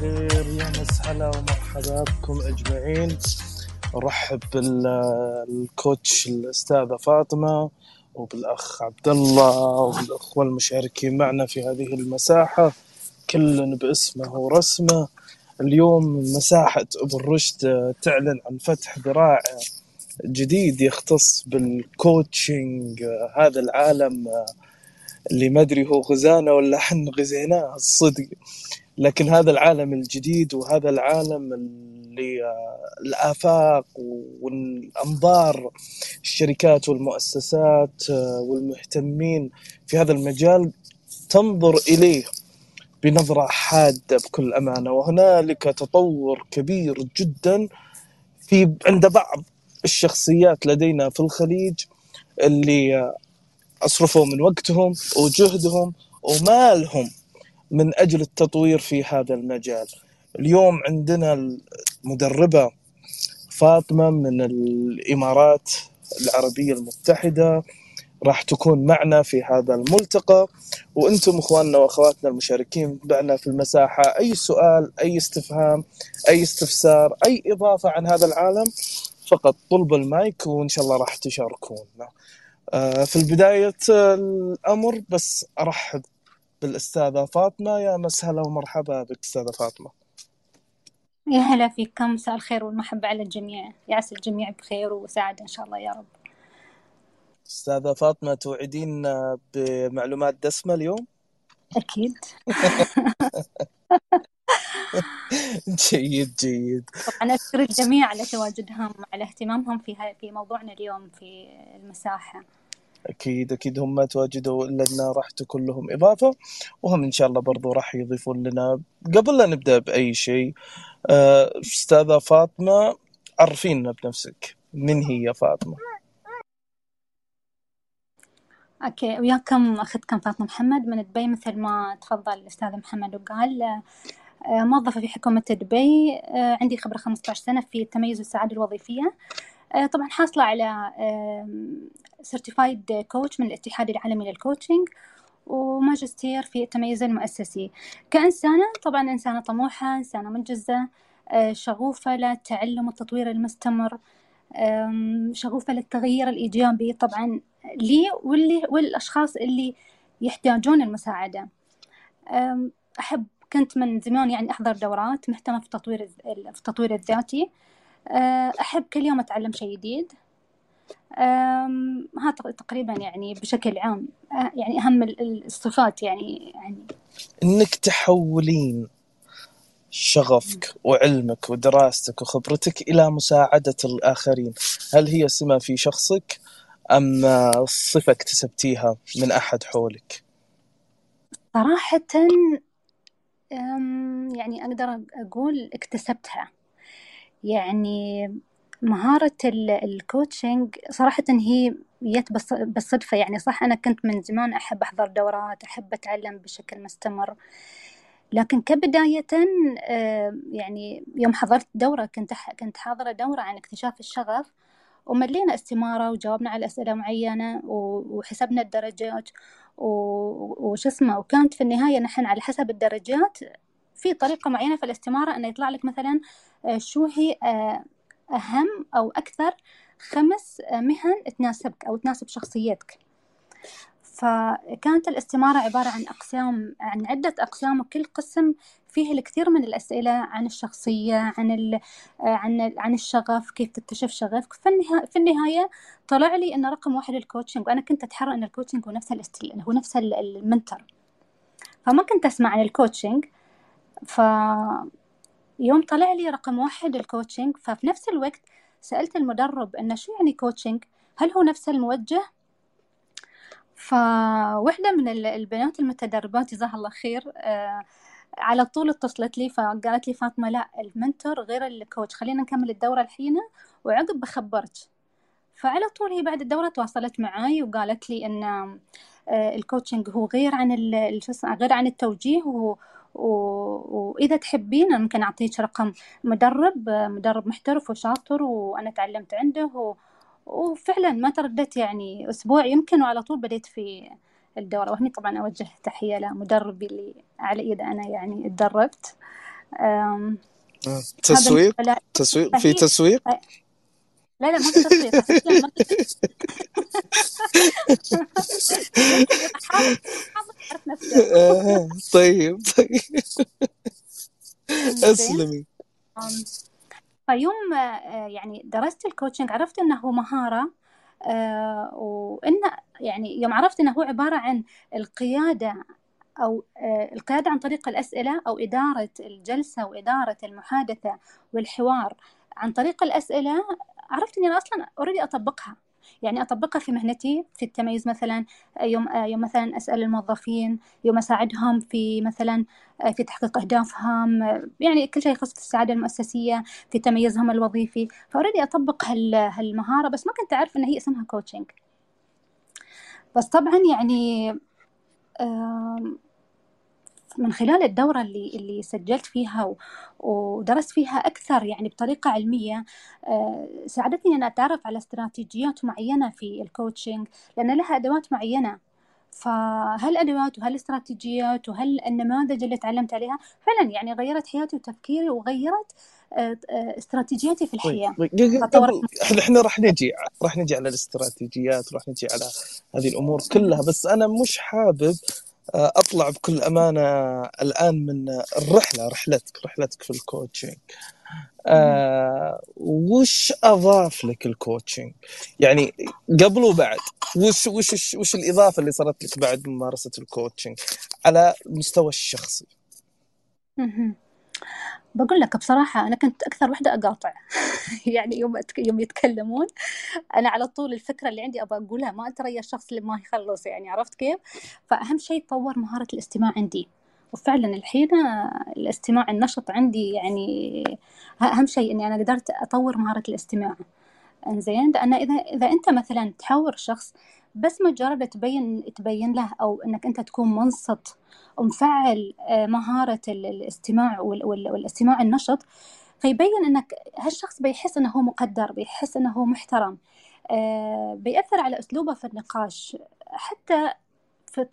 بالخير يا مسهلا ومرحبا بكم أجمعين. أرحب بالكوتش الأستاذة فاطمة وبالأخ عبد الله وبالأخوة المشاركين معنا في هذه المساحة كل باسمه ورسمه. اليوم مساحة ابن رشد تعلن عن فتح ذراع جديد يختص بالكوتشنج هذا العالم اللي ما أدري هو غزانا ولا حن غزيناه الصدق. لكن هذا العالم الجديد وهذا العالم اللي الآفاق والأنظار الشركات والمؤسسات والمهتمين في هذا المجال تنظر إليه بنظرة حادة بكل أمانة. وهنالك تطور كبير جدا في عند بعض الشخصيات لدينا في الخليج اللي أصرفوا من وقتهم وجهدهم ومالهم من أجل التطوير في هذا المجال. اليوم عندنا المدربة فاطمة من الإمارات العربية المتحدة راح تكون معنا في هذا الملتقى. وأنتم إخواننا وأخواتنا المشاركين معنا في المساحة أي سؤال أي استفهام أي استفسار أي إضافة عن هذا العالم فقط طلب المايك وإن شاء الله راح تشاركونا. آه، في البداية الأمر بس أرحب بالاستاذة فاطمة. يا مسهلا ومرحبا بك أستاذة فاطمة. يا هلا فيكم مساء الخير والمحبة على الجميع. يعسى الجميع بخير وسعادة إن شاء الله يا رب. أستاذة فاطمة توعدين بمعلومات دسمة اليوم؟ أكيد. جيد جيد. طبعا أشكر الجميع على تواجدهم على اهتمامهم في في موضوعنا اليوم في المساحة. أكيد أكيد هم تواجدوا لنا راح تكون لهم إضافة وهم إن شاء الله برضو راح يضيفون لنا. قبل لا نبدأ بأي شيء آه، أستاذة فاطمة عرفينا بنفسك. من هي فاطمة؟ أوكي وياكم أختكم فاطمة محمد؟ من دبي مثل ما تفضل الأستاذ محمد وقال آه، موظفة في حكومة دبي آه، عندي خبرة 15 سنة في التميز والسعادة الوظيفية. طبعا حاصلة على certified coach من الاتحاد العالمي لل coaching وماجستير في التميز المؤسسي. كإنسانة طبعا إنسانة طموحة إنسانة منجزة آه، شغوفة للتعلم والتطوير المستمر شغوفة للتغيير الإيجابي طبعا لي واللي والأشخاص اللي يحتاجون المساعدة. أحب كنت من زمان يعني أحضر دورات مهتمة في التطوير في التطوير الذاتي. آه، أحب كل يوم أتعلم شيء جديد. تق- تقريبا يعني بشكل عام آه، يعني أهم ال- ال- الصفات يعني يعني. إنك تحولين شغفك وعلمك ودراستك وخبرتك إلى مساعدة الآخرين. هل هي سمة في شخصك أم صفة اكتسبتيها من أحد حولك؟ صراحة أم، يعني أقدر أقول اكتسبتها. يعني مهارة ال- الكوتشنج صراحة هي جت بالص- بالصدفة يعني صح أنا كنت من زمان أحب أحضر دورات أحب أتعلم بشكل مستمر لكن كبداية آه، يعني يوم حضرت دورة كنت كنت حاضرة دورة عن اكتشاف الشغف وملينا استمارة وجاوبنا على أسئلة معينة وحسبنا الدرجات وش اسمه وكانت في النهاية نحن على حسب الدرجات في طريقة معينة في الاستمارة أنه يطلع لك مثلا آه، شو هي آه، أهم أو أكثر خمس آه، مهن تناسبك أو تناسب شخصيتك فكانت الاستمارة عبارة عن أقسام عن عدة أقسام وكل قسم فيه الكثير من الأسئلة عن الشخصية عن ال عن عن الشغف كيف تكتشف شغفك النهاية, في النهاية طلع لي أن رقم واحد ال coaching وأنا كنت أتحرى أن ال coaching هو نفس. هو نفس ال mentor فما كنت أسمع عن ال coaching ف يوم طلع لي رقم واحد ال coaching ففي نفس الوقت سألت المدرب إنه شو يعني coaching هل هو نفس الموجه؟ فواحدة من البنات المتدربات جزاها الله خير آه، على طول اتصلت لي فقالت لي فاطمة لا ال mentor غير ال coach خلينا نكمل الدورة الحين وعقب بخبرك. فعلى طول هي بعد الدورة تواصلت معاي وقالت لي إن آه، ال coaching هو غير عن غير عن التوجيه و... و... وإذا تحبين ممكن أعطيك رقم مدرب مدرب محترف وشاطر وأنا تعلمت عنده و... وفعلا ما ترددت يعني أسبوع يمكن وعلى طول بديت في الدورة وهني طبعا أوجه تحية لمدربي اللي على إيده أنا يعني اتدربت. تسويق؟ تسويق؟ في تسويق؟ لا لا ما طيب طيب. أسلمي. فيوم آه، يعني درست الكوتشنج عرفت إنه هو مهارة آه، وإن يعني يوم عرفت إنه هو عبارة عن القيادة أو آه، القيادة عن طريق الأسئلة أو إدارة الجلسة وإدارة المحادثة والحوار. عن طريق الأسئلة عرفت إني أنا أصلا أوريدي أطبقها. يعني أطبقها في مهنتي في التميز مثلا يوم يوم مثلا أسأل الموظفين يوم أساعدهم في مثلا في تحقيق أهدافهم يعني كل شيء يخص في السعادة المؤسسية في تميزهم الوظيفي. ف already أطبق هالمهارة بس ما كنت أعرف إن هي اسمها coaching بس طبعا يعني من خلال الدورة اللي اللي سجلت فيها ودرست فيها أكثر يعني بطريقة علمية آه، ساعدتني أن أتعرف على استراتيجيات معينة في ال coaching لأن لها أدوات معينة. فهالأدوات وهالاستراتيجيات وهالنماذج اللي تعلمت عليها فعلا يعني غيرت حياتي وتفكيري وغيرت آه، آه، استراتيجياتي في الحياة؟ إحنا إحنا راح نجي راح نجي على الاستراتيجيات راح نجي على هذه الأمور كلها بس أنا مش حابب أطلع بكل أمانة الآن من الرحلة رحلتك رحلتك في ال coaching آه وش أضاف لك ال coaching؟ يعني قبل وبعد وش وش وش, وش الإضافة اللي صارت لك بعد ممارسه ال coaching على المستوى الشخصي؟ بقول لك بصراحة أنا كنت أكثر وحدة أقاطع. يعني يوم يوم يتكلمون أنا على طول الفكرة اللي عندي أبغى أقولها ما أتريا الشخص اللي ما يخلص يعني عرفت كيف؟ فأهم شيء طور مهارة الاستماع عندي. وفعلا الحين الاستماع النشط عندي يعني أهم شيء إني أنا قدرت أطور مهارة الاستماع. إنزين لأن إذا إذا أنت مثلا تحاور شخص بس مجرد تبين تبين له أو إنك أنت تكون منصت ومفعل آه، مهارة الاستماع والاستماع النشط فيبين إنك هالشخص بيحس إنه هو مقدر بيحس إنه هو محترم آه، بيأثر على أسلوبه في النقاش. حتى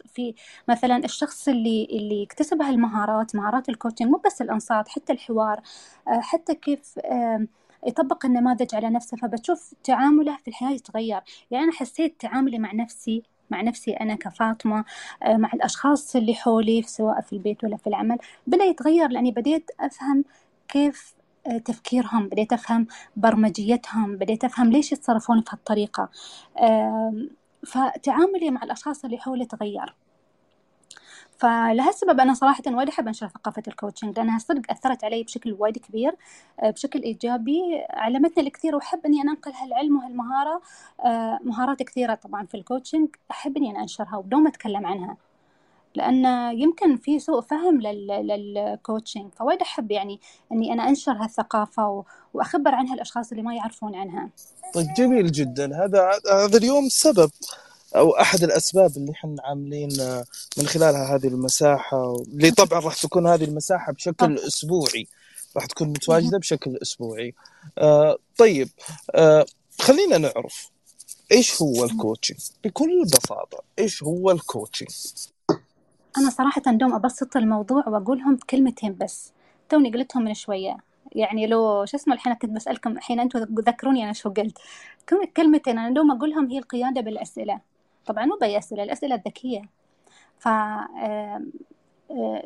في مثلا الشخص اللي اللي اكتسب هالمهارات مهارات الكوتشنج مو بس الأنصات حتى الحوار آه، حتى كيف يطبق النماذج على نفسه فبتشوف تعامله في الحياة يتغير. يعني أنا حسيت تعاملي مع نفسي مع نفسي أنا كفاطمة آه، مع الأشخاص اللي حولي سواء في البيت ولا في العمل بدأ يتغير لأني بديت أفهم كيف آه، تفكيرهم بديت أفهم برمجيتهم بديت أفهم ليش يتصرفون في هالطريقة. فتعاملي مع الأشخاص اللي حولي تغير. فلهالسبب أنا صراحة وايد أحب أنشر ثقافة ال coaching لأنها صدق أثرت علي بشكل وايد كبير آه، بشكل إيجابي علمتني الكثير وأحب إني أنا أنقل هالعلم وهالمهارة آه، مهارات كثيرة طبعا في ال coaching أحب إني أنا أنشرها وبدون ما أتكلم عنها لأن يمكن في سوء فهم لل coaching فوايد أحب يعني إني أنا أنشر هالثقافة وأخبر عنها الأشخاص اللي ما يعرفون عنها. طيب جميل جدا هذا هذا اليوم سبب. أو أحد الأسباب اللي إحنا عاملين آه، من خلالها هذه المساحة. اللي طبعا راح تكون هذه المساحة بشكل أسبوعي. راح تكون متواجدة بشكل أسبوعي. آه طيب آه خلينا نعرف إيش هو ال coaching بكل بساطة إيش هو الكوتشنج أنا صراحة دوم أبسط الموضوع وأقولهم بكلمتين بس. توني قلتهم من شوية. يعني لو شو اسمه الحين كنت بسألكم الحين أنتم ذكروني أنا شو قلت. كلمتين أنا دوم أقولهم هي القيادة بالأسئلة. طبعا مو بأي أسئلة الأسئلة الذكية. ف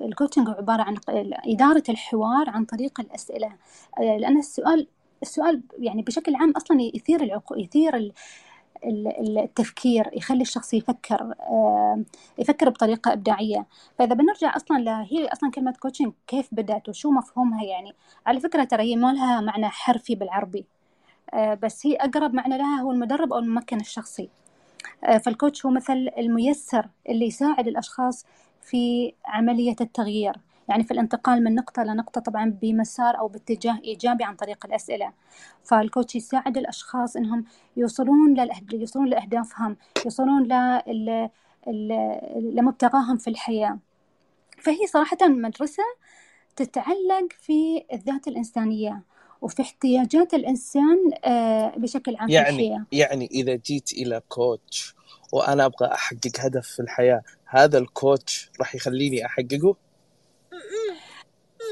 ال coaching عبارة عن إدارة الحوار عن طريق الأسئلة. لأن السؤال السؤال يعني بشكل عام أصلا يثير العقو يثير التفكير يخلي الشخص يفكر يفكر بطريقة إبداعية. فإذا بنرجع أصلا لهي أصلا كلمة coaching كيف بدأت وشو مفهومها يعني؟ على فكرة ترى هي ما لها معنى حرفي بالعربي. بس هي أقرب معنى لها هو المدرب أو الممكن الشخصي. فالكوتش هو مثل الميسر اللي يساعد الأشخاص في عملية التغيير. يعني في الانتقال من نقطة لنقطة طبعا بمسار أو باتجاه إيجابي عن طريق الأسئلة. فالكوتش يساعد الأشخاص إنهم يوصلون يوصلون لأهدافهم يوصلون ل... لمبتغاهم في الحياة. فهي صراحة مدرسة تتعلق في الذات الإنسانية. وفي احتياجات الإنسان آه، بشكل عام يعني في يعني إذا جيت إلى كوتش وأنا أبغى أحقق هدف في الحياة هذا الكوتش راح يخليني أحققه؟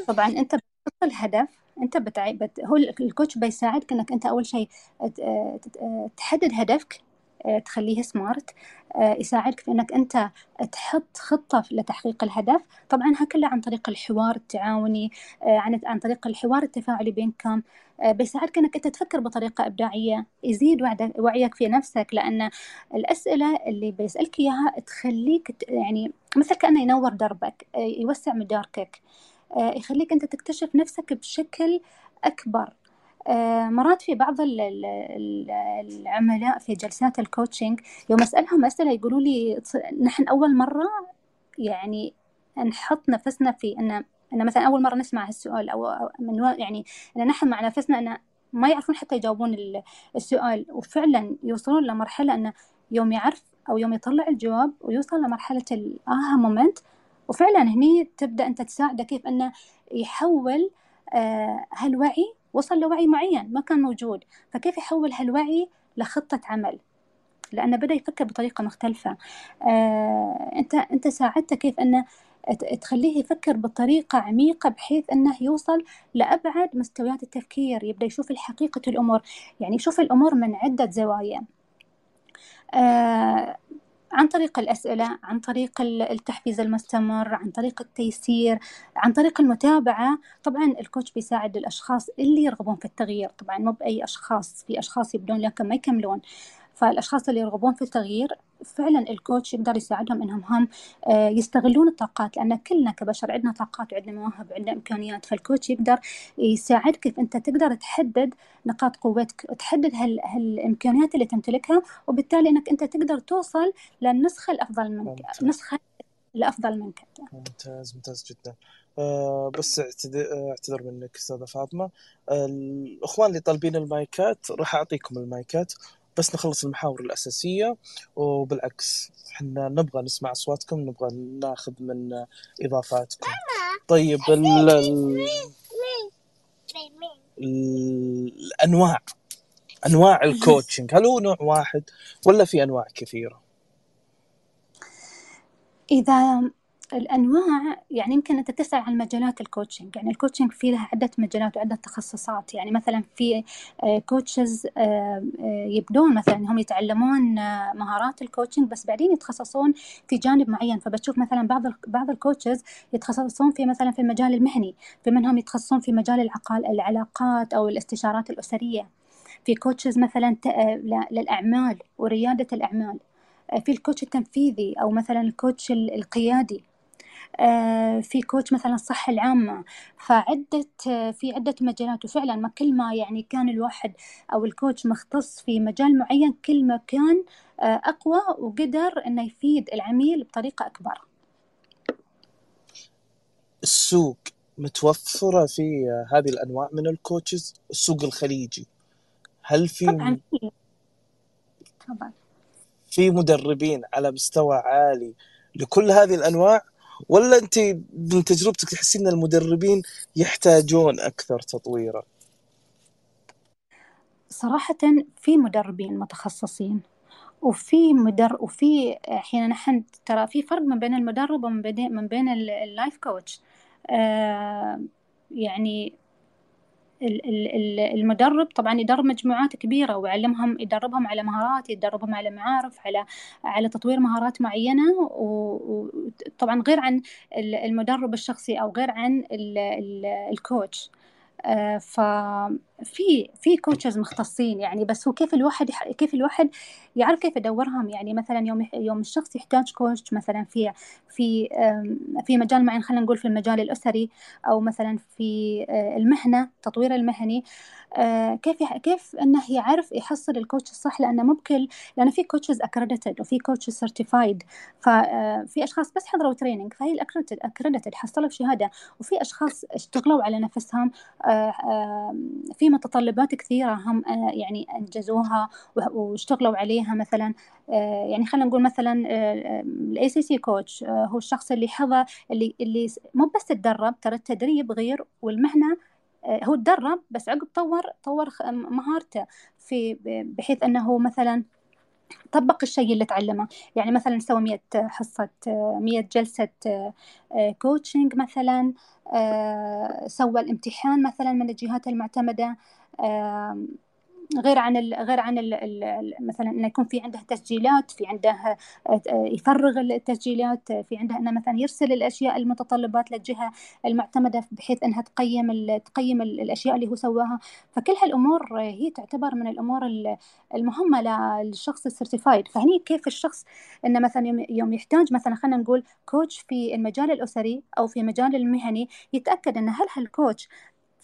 طبعا أنت بتحط الهدف أنت بتعي... بت... هو الكوتش بيساعدك إنك أنت أول شيء تحدد هدفك آه، تخليه سمارت آه، يساعدك في إنك أنت تحط خطة لتحقيق الهدف. طبعا كله عن طريق الحوار التعاوني آه، عن عن طريق الحوار التفاعلي بينكم. بيساعدك إنك أنت تفكر بطريقة إبداعية يزيد وعيك في نفسك. لأن الأسئلة اللي بيسألك إياها تخليك يعني مثل كانه ينور دربك يوسع مداركك يخليك أنت تكتشف نفسك بشكل أكبر. آه، مرات في بعض العملاء في جلسات الكوتشنج يوم أسألهم أسئلة يقولوا لي نحن أول مرة يعني نحط نفسنا في أن أن مثلا أول مرة نسمع هالسؤال أو من يعني أن نحن مع نفسنا أن ما يعرفون حتى يجاوبون السؤال وفعلا يوصلون لمرحلة أنه يوم يعرف أو يوم يطلع الجواب ويوصل لمرحلة الآها مومنت وفعلا هني تبدأ أنت تساعده كيف أنه يحول آه هالوعي وصل لوعي معين ما كان موجود. فكيف يحول هالوعي لخطة عمل؟ لأنه بدأ يفكر بطريقة مختلفة. آه، أنت أنت ساعدته كيف أنه تخليه يفكر بطريقة عميقة بحيث أنه يوصل لأبعد مستويات التفكير يبدأ يشوف الحقيقة الأمور. يعني يشوف الأمور من عدة زوايا. آه عن طريق الأسئلة عن طريق التحفيز المستمر عن طريق التيسير عن طريق المتابعة. طبعا الكوتش بيساعد الأشخاص اللي يرغبون في التغيير. طبعا مو بأي أشخاص في أشخاص يبدون لكن ما يكملون. فالأشخاص اللي يرغبون في التغيير فعلا الكوتش يقدر يساعدهم إنهم هم آه، يستغلون الطاقات لأن كلنا كبشر عندنا طاقات وعندنا مواهب وعندنا إمكانيات فالكوتش يقدر يساعدك كيف أنت تقدر تحدد نقاط قوتك وتحدد هال هالإمكانيات اللي تمتلكها وبالتالي إنك أنت تقدر توصل للنسخة الأفضل منك النسخه الأفضل منك. ممتاز ممتاز جدا. أه بس اعتذر منك أستاذة فاطمة. الأخوان اللي طالبين المايكات راح أعطيكم المايكات. بس نخلص المحاور الأساسية وبالعكس إحنا نبغى نسمع أصواتكم نبغى ناخذ من إضافاتكم. طيب ال الأنواع. أنواع ال coaching هل هو نوع واحد ولا في أنواع كثيرة؟ إذا الأنواع يعني يمكن أنت تسأل عن مجالات ال coaching يعني ال coaching في لها عدة مجالات وعدة تخصصات يعني مثلا في coaches آه، آه، آه، يبدون مثلا هم يتعلمون مهارات ال coaching بس بعدين يتخصصون في جانب معين فبتشوف مثلا بعض بعض ال coaches يتخصصون في مثلا في المجال المهني في منهم يتخصصون في مجال العلاقات أو الاستشارات الأسرية في coaches مثلا للأعمال وريادة الأعمال في ال coach التنفيذي أو مثلا ال coach القيادي. في coach مثلا الصحة العامة. فعدة في عدة مجالات وفعلا ما كل ما يعني كان الواحد أو الكوتش مختص في مجال معين كل ما كان آه، أقوى وقدر إنه يفيد العميل بطريقة أكبر. السوق متوفرة في هذه الأنواع من الكوتشز السوق الخليجي. هل في طبعا طبعا. في مدربين على مستوى عالي لكل هذه الأنواع؟ ولا انت من تجربتك تحسين إن المدربين يحتاجون أكثر تطويرا؟ صراحة في مدربين متخصصين وفي مدر وفي أحيانا نحن ترى في فرق ما بين المدرب ومن بين من بين اللايف كوتش آه يعني المدرب طبعا يدرب مجموعات كبيرة ويعلمهم يدربهم على مهارات يدربهم على معارف على على تطوير مهارات معينة. وطبعا غير عن المدرب الشخصي أو غير عن ال coach. آه، ففي في coaches مختصين يعني بس هو كيف الواحد كيف الواحد يعرف كيف يدورهم؟ يعني مثلا يوم يوم الشخص يحتاج coach مثلا في في في مجال معين خلينا نقول في المجال الأسري أو مثلا في آه، المهنة التطوير المهني آه، كيف كيف إنه يعرف يحصل ال coach الصح؟ لأنه مو بكل لأنه في coaches accredited وفي coaches certified ففي أشخاص بس حضروا training فهي ال accredited accredited حصلوا شهادة. وفي أشخاص اشتغلوا على نفسهم في متطلبات كثيرة هم يعني أنجزوها واشتغلوا عليها مثلا يعني خلينا نقول مثلا ال ACC coach هو الشخص اللي حظى اللي اللي مو بس تدرب ترى التدريب غير والمهنة هو تدرب بس عقب طور طور مهارته في بحيث أنه مثلا طبق الشيء اللي تعلمه. يعني مثلا سوى مية حصة مية جلسة كوتشنج مثلا سوى الامتحان مثلا من الجهات المعتمدة غير عن ال غير عن ال ال مثلا إنه يكون في عنده تسجيلات في عنده آه، يفرغ التسجيلات في عنده إنه مثلا يرسل الأشياء المتطلبات للجهة المعتمدة بحيث إنها تقيم تقيم الأشياء اللي هو سواها. فكل هالأمور هي تعتبر من الأمور المهمة للشخص ال certified فهني كيف الشخص إنه مثلا يوم يحتاج مثلا خلينا نقول coach في المجال الأسري أو في مجال المهني يتأكد إن هل هال coach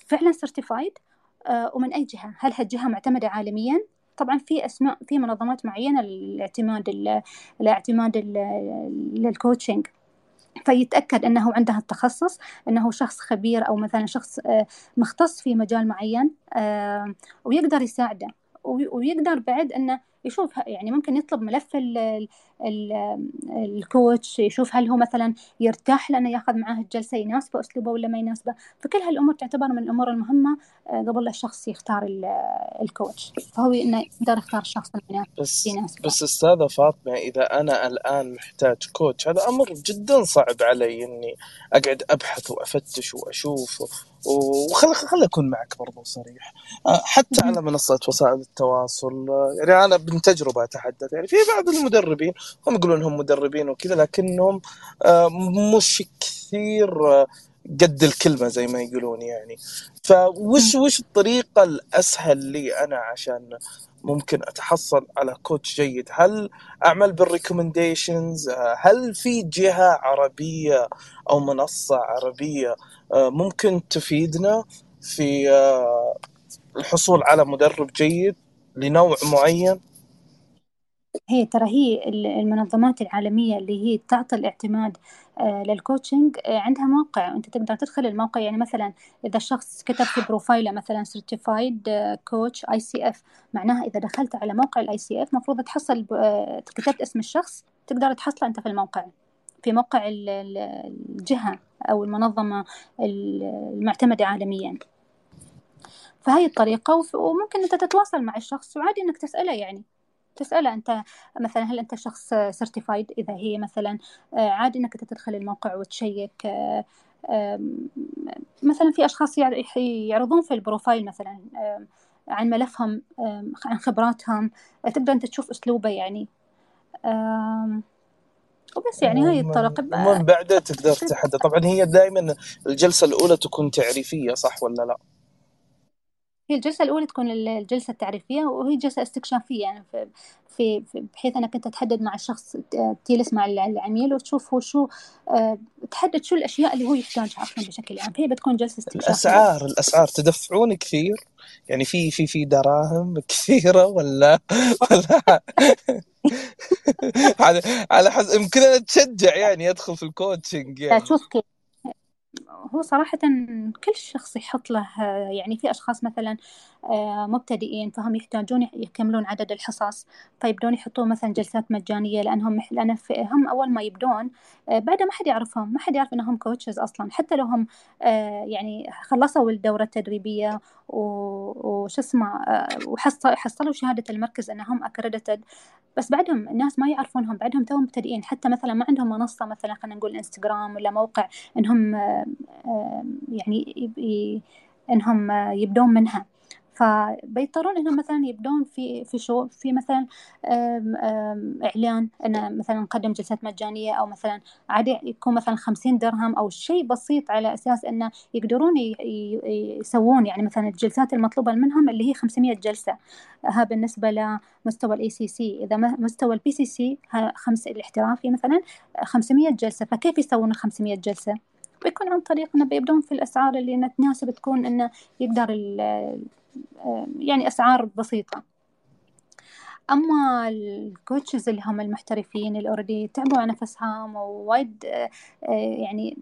فعلا certified آه، ومن أي جهة؟ هل هالجهة معتمدة عالميا؟ طبعا في أسماء في منظمات معينة للاعتماد الاعتماد للكوتشنج فيتأكد أنه عنده التخصص أنه شخص خبير أو مثلا شخص آه، مختص في مجال معين آه، ويقدر يساعده. ويقدر بعد أنه يشوف يعني ممكن يطلب ملف ال ال الكوتش يشوف هل هو مثلا يرتاح لأنه يأخذ معاه الجلسة يناسبه أسلوبه ولا ما يناسبه فكل هالأمور تعتبر من الأمور المهمة آه، قبل الشخص يختار الكوتش فهو إنه يقدر يختار الشخص المناسب بس يناسبه. بس أستاذة فاطمة إذا أنا الآن محتاج كوتش هذا أمر جدا صعب علي إني أقعد أبحث وأفتش وأشوف وخل خل أكون معك برضو صريح. آه، حتى على منصه وسائل التواصل آه، يعني أنا من تجربة أتحدث يعني في بعض المدربين هم يقولون انهم مدربين وكذا لكنهم آه، مش كثير قد الكلمة زي ما يقولون يعني. فوش وش الطريقة الأسهل لي أنا عشان ممكن أتحصل على coach جيد؟ هل أعمل بال recommendations هل في جهة عربية أو منصة عربية ممكن تفيدنا في آه، الحصول على مدرب جيد لنوع معين؟ هي ترى هي المنظمات العالمية اللي هي تعطي الاعتماد آه، لل coaching عندها موقع. انت تقدر تدخل الموقع يعني مثلا إذا الشخص كتب في profile ه مثلا certified coach ICF معناها إذا دخلت على موقع ال ICF المفروض تحصل كتبت اسم الشخص تقدر تحصله أنت في الموقع. في موقع الجهة أو المنظمة المعتمدة عالميا. فهي الطريقة وممكن أنت تتواصل مع الشخص وعادي أنك تسأله يعني. تسأله أنت مثلا هل أنت شخص certified إذا هي مثلا آه، عادي أنك تدخل الموقع وتشيك آه، مثلا في أشخاص يعرضون في البروفايل مثلا عن ملفهم عن خبراتهم تقدر أنت تشوف أسلوبه يعني. وبس يعني هاي الطرق ومن بعدها تقدر تحدد طبعا هي دائما الجلسة الأولى تكون تعريفية صح ولا لا؟ هي الجلسة الأولى تكون الجلسة التعريفية وهي جلسة استكشافية يعني في, في بحيث أنك أنت تحدد مع الشخص تجلس مع العميل وتشوف هو شو آه، تحدد شو الأشياء اللي هو يحتاجها أصلا بشكل عام. هي بتكون جلسة استكشافية. الأسعار الأسعار تدفعون كثير؟ يعني في في في دراهم كثيرة ولا ولا على على حسب يمكن أنا تشجع يعني أدخل في الكوتشنج يعني. شوف كيف. هو صراحة كل شخص يحط له يعني في أشخاص مثلا آه، مبتدئين فهم يحتاجون يكملون عدد الحصص. فيبدون يحطون مثلا جلسات مجانية لأنهم لأن هم أول ما يبدون آه، بعد ما حد يعرفهم ما حد يعرف إنهم coaches أصلا. حتى لو هم آه، يعني خلصوا الدورة التدريبية وش اسمه وحصلوا شهادة المركز أنهم accredited بس بعدهم الناس ما يعرفونهم بعدهم توهم مبتدئين. حتى مثلا ما عندهم منصة مثلا خلينا نقول إنستغرام ولا موقع إنهم يعني إنهم يبدون منها. فبيضطرون إنهم مثلا يبدون في في شو في مثلا آم آم إعلان إن مثلا نقدم جلسات مجانية أو مثلا عادي يكون مثلا 50 درهم أو شيء بسيط على أساس انه يقدرون يسوون يعني مثلا الجلسات المطلوبة منهم اللي هي 500 جلسة. ها بالنسبة لمستوى ال ACC إذا مستوى ال PCC خمس الاحترافي مثلا 500 جلسة. فكيف يسوون 500 جلسة؟ بيكون عن طريق إنه بيبدون في الأسعار اللي تناسب تكون إنه يقدر يعني أسعار بسيطة. أما ال coaches اللي هم المحترفين اللي already تعبوا على نفسهم ووايد يعني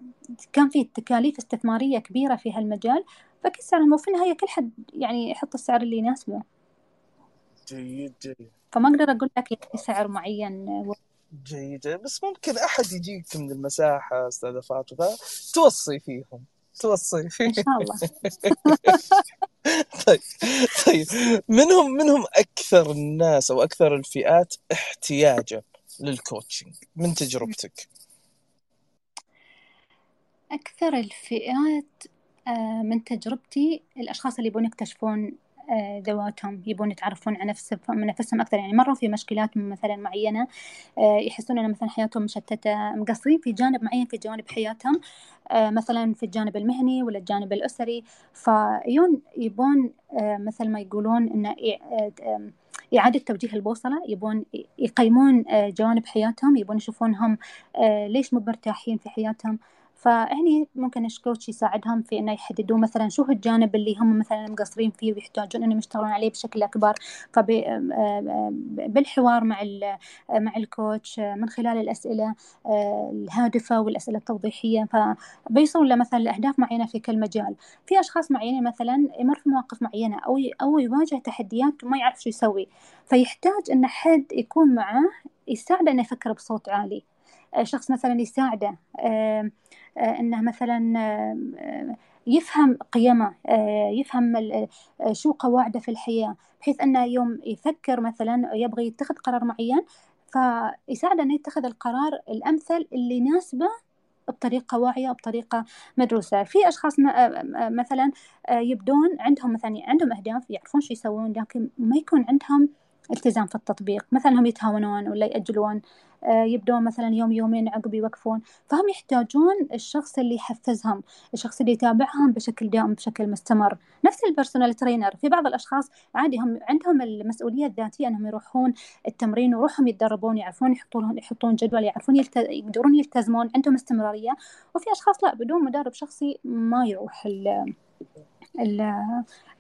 كان في تكاليف استثمارية كبيرة في هالمجال فكل سعرهم وفي النهاية كل حد يعني يحط السعر اللي يناسبه؟ جيد جيد. فما أقدر أقول لك يعني سعر معين جيد بس ممكن أحد يجيك من المساحة أستاذة فاطمة توصي فيهم. توصي. إن شاء الله. طيب طيب. منهم منهم أكثر الناس أو أكثر الفئات احتياجا للكوتشنج من تجربتك؟ أكثر الفئات آه، من تجربتي الأشخاص اللي يبون يكتشفون ذواتهم يبون يتعرفون على نفسهم نفسهم أكثر. يعني مروا في مشكلات مثلا معينة آه، يحسون أن مثلا حياتهم مشتتة مقصرين في جانب معين في جوانب حياتهم آه، مثلا في الجانب المهني ولا الجانب الأسري. فيون يبون مثل ما يقولون أن إعادة توجيه البوصلة. يبون يقيمون جوانب حياتهم. يبون يشوفون هم ليش مو مرتاحين في حياتهم. فهني ممكن الكوتش يساعدهم في إنه يحددوا مثلا شو الجانب اللي هم مثلا مقصرين فيه ويحتاجون إنهم يشتغلون عليه بشكل أكبر. فبالحوار مع مع الكوتش من خلال الأسئلة الهادفة والأسئلة التوضيحية. فبيصلوا لمثلا لأهداف معينة في كل مجال. في أشخاص معينين مثلا يمر في مواقف معينة أو أو يواجه تحديات وما يعرف شو يسوي. فيحتاج إن حد يكون معه يساعده إنه يفكر بصوت عالي. شخص مثلا يساعده آه، إنه مثلا آه، يفهم قيمه آه، يفهم شو قواعده في الحياة بحيث إنه يوم يفكر مثلا يبغى يتخذ قرار معين فيساعده إنه يتخذ القرار الأمثل اللي يناسبه بطريقة واعية بطريقة مدروسة. في أشخاص مثلا يبدون عندهم مثلا عندهم أهداف يعرفون شو يسوون لكن ما يكون عندهم التزام في التطبيق. مثلا هم يتهاونون ولا يأجلون آه، يبدون مثلا يوم يومين عقب يوقفون. فهم يحتاجون الشخص اللي يحفزهم الشخص اللي يتابعهم بشكل دائم بشكل مستمر. نفس ال personal trainer في بعض الأشخاص عادي هم عندهم المسؤولية الذاتية أنهم يروحون التمرين ويروحون يتدربون يعرفون يحطون يحطون جدول يعرفون يلت... يقدرون يلتزمون عندهم استمرارية. وفي أشخاص لا بدون مدرب شخصي ما يروح ال... ال...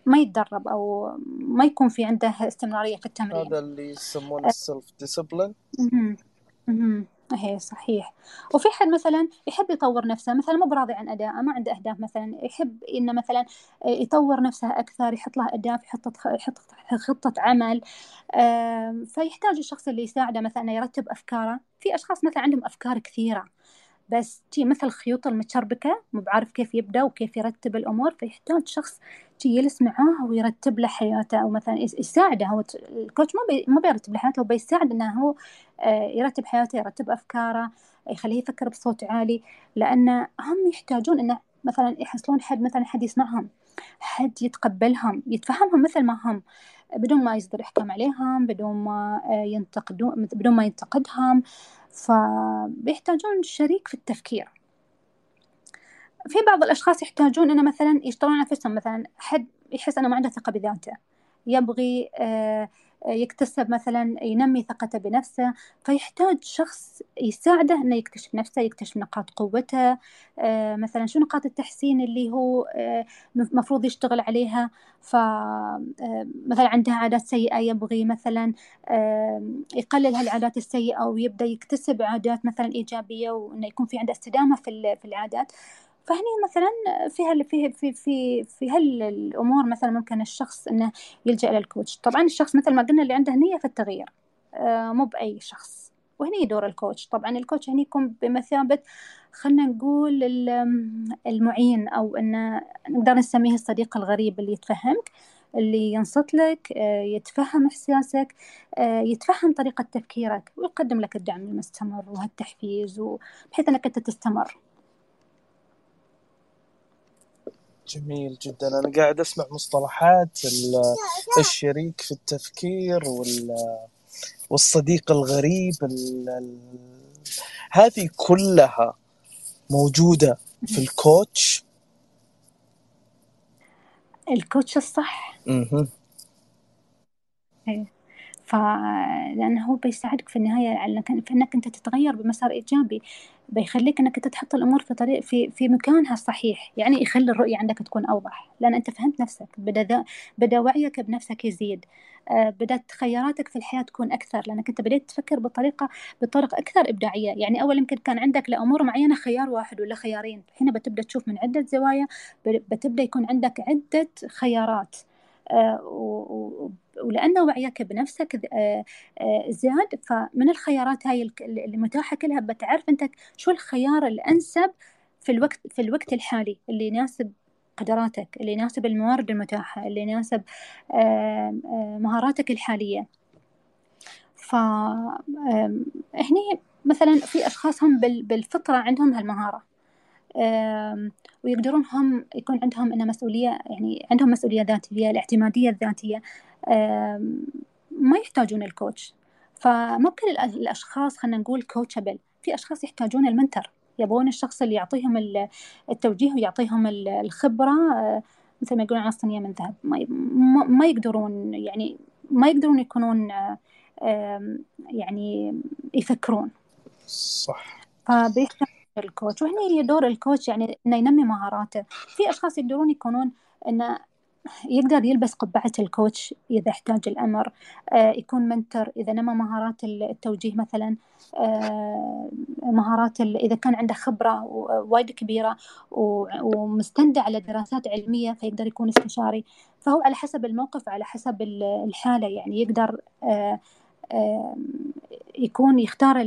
ما يتدرب أو ما يكون في عنده استمرارية في التمرين. هذا اللي يسمونه ال self discipline أها صحيح. وفي حد مثلا يحب يطور نفسه مثلا مو براضي عن أداءه ما عنده أهداف مثلا يحب إنه مثلا يطور نفسه أكثر يحط له أهداف يحط يحط خطة عمل فيحتاج الشخص اللي يساعده مثلا يرتب أفكاره. في أشخاص مثلا عندهم أفكار كثيرة بس تي مثل الخيوط المتشربكة مو بعارف كيف يبدأ وكيف يرتب الأمور فيحتاج شخص يجلس معاه ويرتب له حياته أو مثلا يساعده. هو الكوتش ما ما بيرتب له حياته هو بيساعد إنه هو آه، يرتب حياته يرتب أفكاره يخليه يفكر بصوت عالي. لأن هم يحتاجون إنه مثلا يحصلون حد مثلا حد يسمعهم حد يتقبلهم يتفهمهم مثل ما هم. بدون ما يصدر احكام عليهم بدون ما آه، ينتقدون بدون ما ينتقدهم. فبيحتاجون شريك في التفكير. في بعض الأشخاص يحتاجون أنه مثلا يشتغلون على نفسهم مثلا حد يحس أنه ما عنده ثقة بذاته يبغي آه يكتسب مثلا ينمي ثقته بنفسه فيحتاج شخص يساعده إنه يكتشف نفسه يكتشف نقاط قوته آه، مثلا شو نقاط التحسين اللي هو آه، مفروض يشتغل عليها. ف آه، مثلا عنده عادات سيئة يبغي مثلا يقلل هالعادات السيئة ويبدأ يكتسب عادات مثلا إيجابية وإنه يكون في عنده استدامة في العادات. فهني مثلا في هال في في في في هالأمور مثلا ممكن الشخص إنه يلجأ إلى الكوتش. طبعا الشخص مثل ما قلنا اللي عنده نيه في التغيير آه، مو بأي شخص. وهني دور الكوتش. طبعا الكوتش هني يكون بمثابة خلينا نقول المعين أو إنه نقدر نسميه الصديق الغريب اللي يتفهمك اللي ينصت لك آه، يتفهم إحساسك آه، يتفهم طريقة تفكيرك ويقدم لك الدعم المستمر وهالتحفيز بحيث أنك أنت تستمر. جميل جدا. أنا قاعد أسمع مصطلحات الشريك في التفكير والصديق الغريب هذه كلها موجودة في الكوتش؟ الكوتش الصح؟ أها فلأنه هو بيساعدك في النهاية على في إنك أنت تتغير بمسار إيجابي بيخليك إنك أنت تحط الأمور في طريق في في مكانها الصحيح يعني يخلي الرؤية عندك تكون أوضح. لأن أنت فهمت نفسك بدأ بدأ وعيك بنفسك يزيد. آه، بدأت خياراتك في الحياة تكون أكثر لأنك أنت بديت تفكر بطريقة بطرق أكثر إبداعية. يعني أول يمكن كان عندك لأمور معينة خيار واحد ولا خيارين. هنا بتبدأ تشوف من عدة زوايا بتبدأ يكون عندك عدة خيارات. ولأن وعيك بنفسك آه، آه، زاد فمن الخيارات هاي المتاحة كلها بتعرف أنت شو الخيار الأنسب في الوقت في الوقت الحالي اللي يناسب قدراتك اللي يناسب الموارد المتاحة اللي يناسب مهاراتك الحالية. فهني مثلا في أشخاص هم بالفطرة عندهم هالمهارة. ويقدرون هم يكون عندهم إنه مسؤولية يعني عندهم مسؤولية ذاتية الاعتمادية الذاتية. ما يحتاجون ال coach. فممكن الأشخاص خلينا نقول coachable في أشخاص يحتاجون ال mentor يبغون الشخص اللي يعطيهم التوجيه ويعطيهم الخبرة. آه، مثل ما يقولون على الصينية من ذهب. ما ما يقدرون يعني ما يقدرون يكونون يعني يفكرون. صح. فبيحتاج ال coach وهنا هي دور ال coach يعني إنه ينمي مهاراته. في أشخاص يقدرون يكونون إنه يقدر يلبس قبعة الكوتش إذا احتاج الأمر. آه، يكون منتر إذا نمى مهارات التوجيه مثلا. آه، مهارات إذا كان عنده خبرة وايد كبيرة ومستندى على دراسات علمية فيقدر يكون استشاري. فهو على حسب الموقف على حسب الحالة يعني يقدر آه، يكون يختار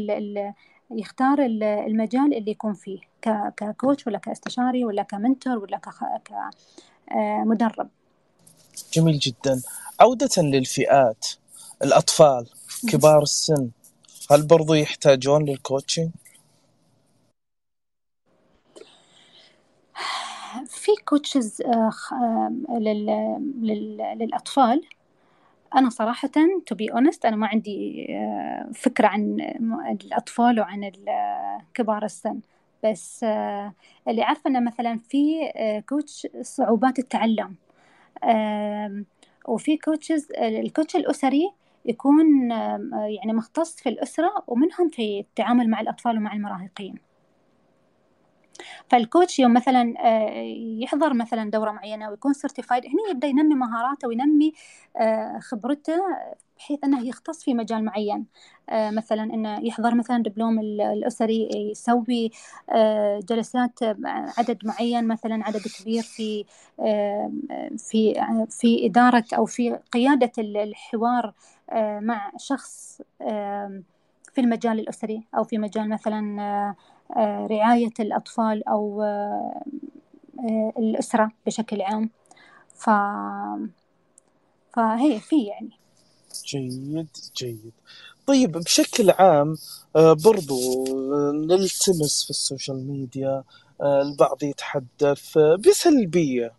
يختار المجال اللي يكون فيه ك coach ولا كاستشاري ولا ك mentor ولا كمدرب جميل جدا. عودة للفئات الأطفال كبار السن هل برضو يحتاجون لل coaching؟ في coaches آه، آه، للأطفال. أنا صراحة to be honest أنا ما عندي آه، فكرة عن الأطفال وعن كبار السن. بس اللي عارفة أنه مثلا في coach صعوبات التعلم. وفي coaches ال coach الأسري يكون يعني مختص في الأسرة ومنهم في التعامل مع الأطفال ومع المراهقين. فال coach يوم مثلا آه، يحضر مثلا دورة معينة ويكون certified هنا يبدأ ينمي مهاراته وينمي آه، خبرته بحيث أنه يختص في مجال معين. آه، مثلا إنه يحضر مثلا دبلوم الأسري يسوي جلسات عدد معين مثلا عدد كبير في في في إدارة أو في قيادة الحوار مع شخص في المجال الأسري أو في مجال مثلا رعاية الأطفال أو آه، آه، الأسرة بشكل عام. ف فهي في يعني. جيد جيد. طيب بشكل عام برضو نلتمس في ال social media البعض يتحدث بسلبية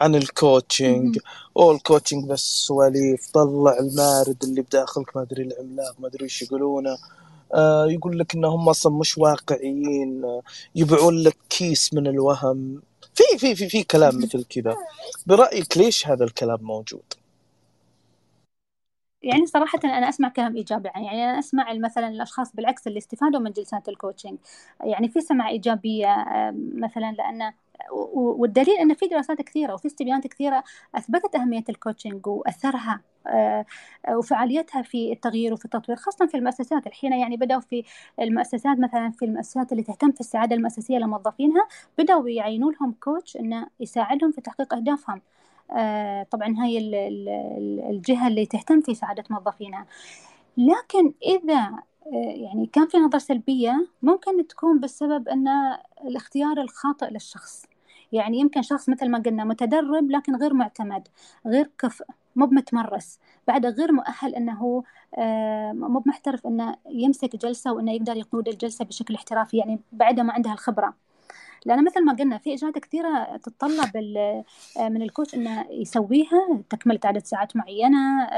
عن ال coaching أو ال coaching بس سواليف طلع المارد اللي بداخلك ما أدري العملاق ما أدري إيش يقولونه. آه، يقول لك إنهم أصلا مش واقعيين آه، يبيعون لك كيس من الوهم. في في في في كلام مثل كذا. برأيك ليش هذا الكلام موجود؟ يعني صراحة أنا أسمع كلام إيجابي يعني أنا أسمع مثلا الأشخاص بالعكس اللي استفادوا من جلسات ال coaching يعني في سمع إيجابية آه، مثلا لأن والدليل أن في دراسات كثيرة وفي استبيانات كثيرة أثبتت أهمية ال coaching وأثرها آه، وفعاليتها في التغيير وفي التطوير خاصة في المؤسسات. الحين يعني بدأوا في المؤسسات مثلا في المؤسسات اللي تهتم في السعادة المؤسسية لموظفينها بدأوا يعينون لهم كوتش إنه يساعدهم في تحقيق أهدافهم. آه، طبعا هاي الجهة اللي تهتم في سعادة موظفينها. لكن إذا آه، يعني كان في نظرة سلبية ممكن تكون بسبب أن الاختيار الخاطئ للشخص. يعني يمكن شخص مثل ما قلنا متدرب لكن غير معتمد غير كفء مو متمرس بعد غير مؤهل إنه آه، مو محترف إنه يمسك جلسة وإنه يقدر يقود الجلسة بشكل احترافي يعني بعد ما عنده الخبرة. لأن مثل ما قلنا في إجراءات كثيرة تتطلب من الكوتش إنه يسويها تكملة عدد ساعات معينة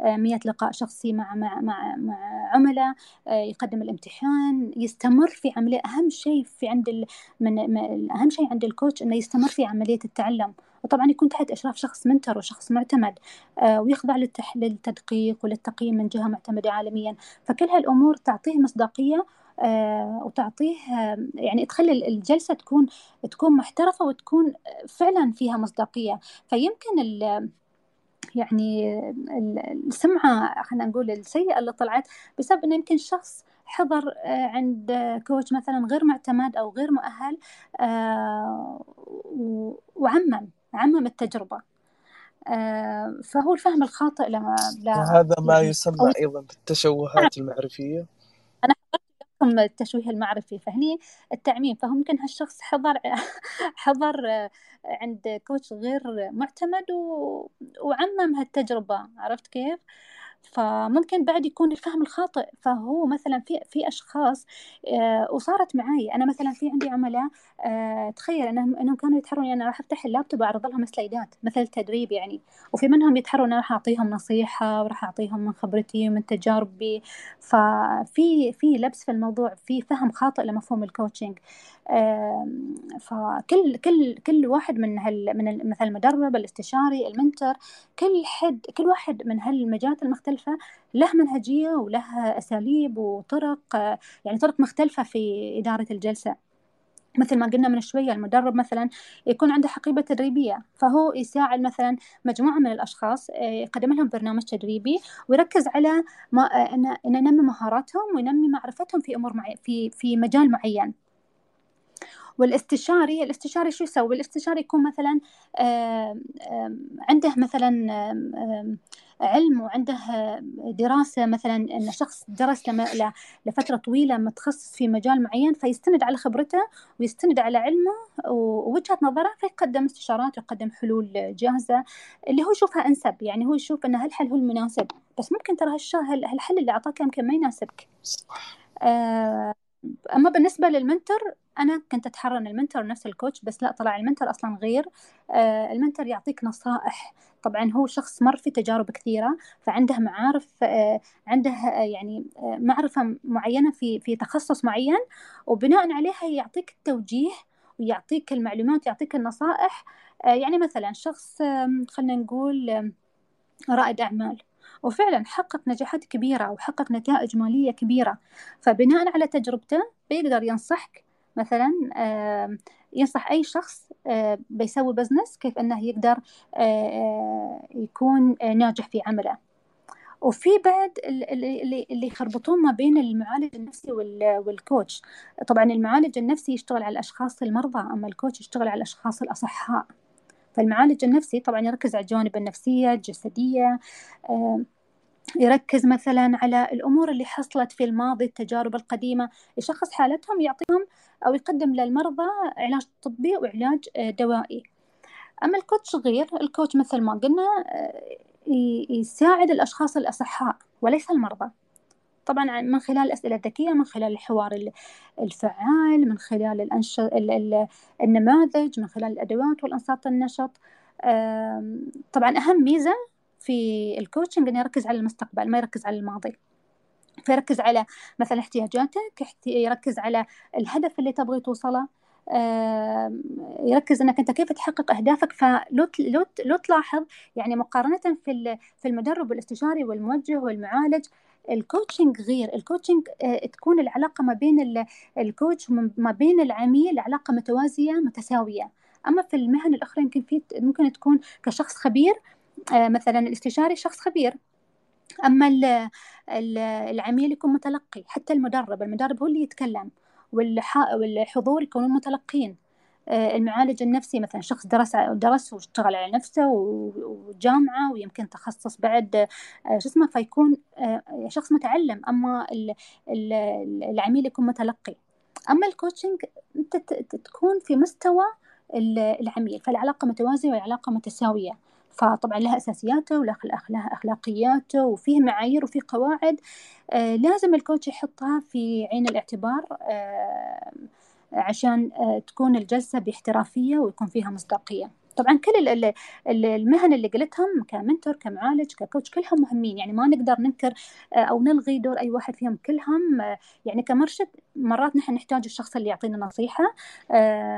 100 لقاء شخصي مع مع مع, مع عملاء يقدم الامتحان يستمر في عملية. أهم شيء في عند من أهم شيء عند الكوتش إنه يستمر في عملية التعلم. وطبعا يكون تحت إشراف شخص منتر وشخص معتمد آه، ويخضع للتدقيق وللتقييم من جهة معتمدة عالميا. فكل هالأمور تعطيه مصداقية آه، وتعطيه يعني تخلي الجلسة تكون تكون محترفة وتكون فعلا فيها مصداقية. فيمكن يعني السمعة خلينا نقول السيئة اللي طلعت بسبب إنه يمكن شخص حضر آه، عند كوتش مثلا غير معتمد أو غير مؤهل وعمم عمم التجربة. آه، فهو الفهم الخاطئ لما وهذا ما يسمى أيضا بالتشوهات المعرفية. أنا التشويه المعرفي فهني التعميم فممكن هالشخص حضر حضر عند كوتش غير معتمد وعمم هالتجربة عرفت كيف؟ فممكن بعد يكون الفهم الخاطئ فهو مثلا في في أشخاص آه، وصارت معي أنا مثلا في عندي عملاء آه، تخيل إنهم إنهم كانوا يتحرون يعني أنا راح أفتح اللابتوب وأعرض لهم slides ات مثل تدريب يعني. وفي منهم يتحرون أنا راح أعطيهم نصيحة وراح أعطيهم من خبرتي ومن تجاربي. ففي في لبس في الموضوع في فهم خاطئ لمفهوم ال coaching فكل كل كل واحد من هال من مثلا المدرب الاستشاري ال mentor كل حد كل واحد من هالمجالات المختلفة له منهجية وله أساليب وطرق يعني طرق مختلفة في إدارة الجلسة. مثل ما قلنا من شوية المدرب مثلا يكون عنده حقيبة تدريبية فهو يساعد مثلا مجموعة من الأشخاص آه، يقدم لهم برنامج تدريبي ويركز على ما آه، أن ينمي مهاراتهم وينمي معرفتهم في أمور معي في في مجال معين. والاستشاري الاستشاري شو يسوي؟ الاستشاري يكون مثلا عنده مثلا علم وعنده دراسة مثلا أن شخص درس لفترة طويلة متخصص في مجال معين فيستند على خبرته ويستند على علمه ووجهة نظره فيقدم استشارات ويقدم حلول جاهزة. اللي هو يشوفها أنسب يعني هو يشوف أن هالحل هو المناسب. بس ممكن ترى هالحل اللي أعطاك يمكن ما يناسبك. صح. آه أما بالنسبة لل mentor أنا كنت اتحرى ان ال mentor نفس ال coach بس لا طلع ال mentor أصلا غير. آه ال mentor يعطيك نصائح. طبعا هو شخص مر في تجارب كثيرة فعنده معارف آه عنده آه يعني معرفة معينة في في تخصص معين وبناء عليها يعطيك التوجيه ويعطيك المعلومات يعطيك النصائح. يعني مثلا شخص خلينا نقول رائد أعمال وفعلا حقق نجاحات كبيرة وحقق نتائج مالية كبيرة. فبناء على تجربته بيقدر ينصحك مثلا ينصح أي شخص بيسوي بزنس كيف أنه يقدر يكون ناجح في عمله. وفي بعد اللي اللي يخربطون ما بين المعالج النفسي والكوتش طبعا المعالج النفسي يشتغل على الأشخاص المرضى أما الكوتش يشتغل على الأشخاص الأصحاء. فالمعالج النفسي طبعا يركز على الجوانب النفسية الجسدية يركز مثلا على الأمور اللي حصلت في الماضي التجارب القديمة يشخص حالتهم يعطيهم أو يقدم للمرضى علاج طبي وعلاج آه، دوائي. أما ال coach غير ال coach مثل ما قلنا آه، يساعد الأشخاص الأصحاء وليس المرضى. طبعا من خلال الأسئلة الذكية من خلال الحوار الفعال من خلال الأنش... النماذج من خلال الأدوات والأنشطة النشط. طبعا أهم ميزة في ال coaching إنه يركز على المستقبل ما يركز على الماضي. فيركز على مثلا احتياجاتك يركز على الهدف اللي تبغي توصله. يركز إنك أنت كيف تحقق أهدافك. فلو لو تلاحظ يعني مقارنة في في المدرب والاستشاري والموجه والمعالج ال coaching غير. ال coaching آه، تكون العلاقة ما بين ال coach وما بين العميل علاقة متوازية متساوية. أما في المهن الأخرى يمكن في ممكن تكون كشخص خبير مثلا الاستشاري شخص خبير. أما العميل يكون متلقي حتى المدرب المدرب هو اللي يتكلم والحضور يكونون متلقين. آه، المعالج النفسي مثلا شخص درس درس واشتغل على نفسه وجامعة ويمكن تخصص بعد آه، شو اسمه فيكون آه، شخص متعلم. أما العميل يكون متلقي. أما الكوتشنج أنت تكون في مستوى العميل فالعلاقة متوازية والعلاقة متساوية. فطبعا لها أساسياته ولها أخلاقياته وفيه معايير وفيه قواعد. لازم الكوتش يحطها في عين الاعتبار عشان تكون الجلسة باحترافية ويكون فيها مصداقية. طبعا كل المهن اللي قلتهم كمنتور كمعالج ككوتش كلهم مهمين. يعني ما نقدر ننكر أو نلغي دور أي واحد فيهم كلهم. يعني كمرشد مرات نحن نحتاج الشخص اللي يعطينا نصيحة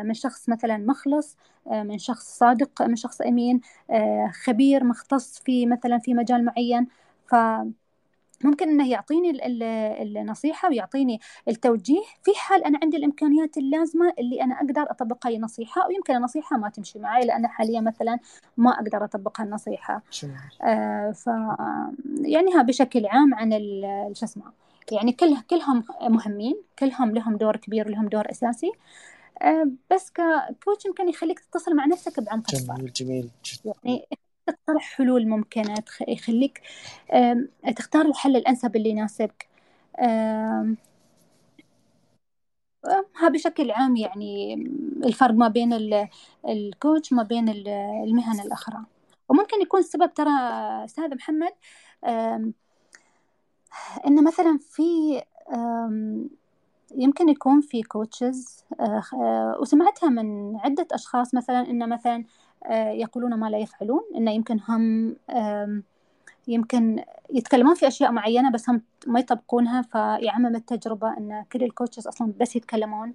من شخص مثلا مخلص من شخص صادق من شخص أمين خبير مختص في مثلا في مجال معين. ف ممكن إنه يعطيني النصيحة ويعطيني التوجيه. في حال أنا عندي الإمكانيات اللازمة اللي أنا أقدر أطبق هاي النصيحة ويمكن النصيحة ما تمشي معي لأن حاليا مثلا ما أقدر أطبق هالنصيحة. آه ف يعني ها بشكل عام عن شو اسمه يعني كل كلهم مهمين كلهم لهم دور كبير ولهم دور أساسي. آه بس ككوتش يمكن يخليك تتصل مع نفسك بعمق جميل جميل جدا. يعني تقترح حلول ممكنة يخليك تختار الحل الأنسب اللي يناسبك. ها بشكل عام يعني الفرق ما بين الكوتش وما بين المهن الأخرى. وممكن يكون السبب ترى أستاذ محمد إن مثلا في يمكن يكون في coaches آه، وسمعتها من عدة أشخاص مثلا إن مثلا آه، يقولون ما لا يفعلون إنه يمكن هم يمكن يتكلمون في أشياء معينة بس هم ما يطبقونها فيعمم التجربة إن كل ال coaches أصلا بس يتكلمون.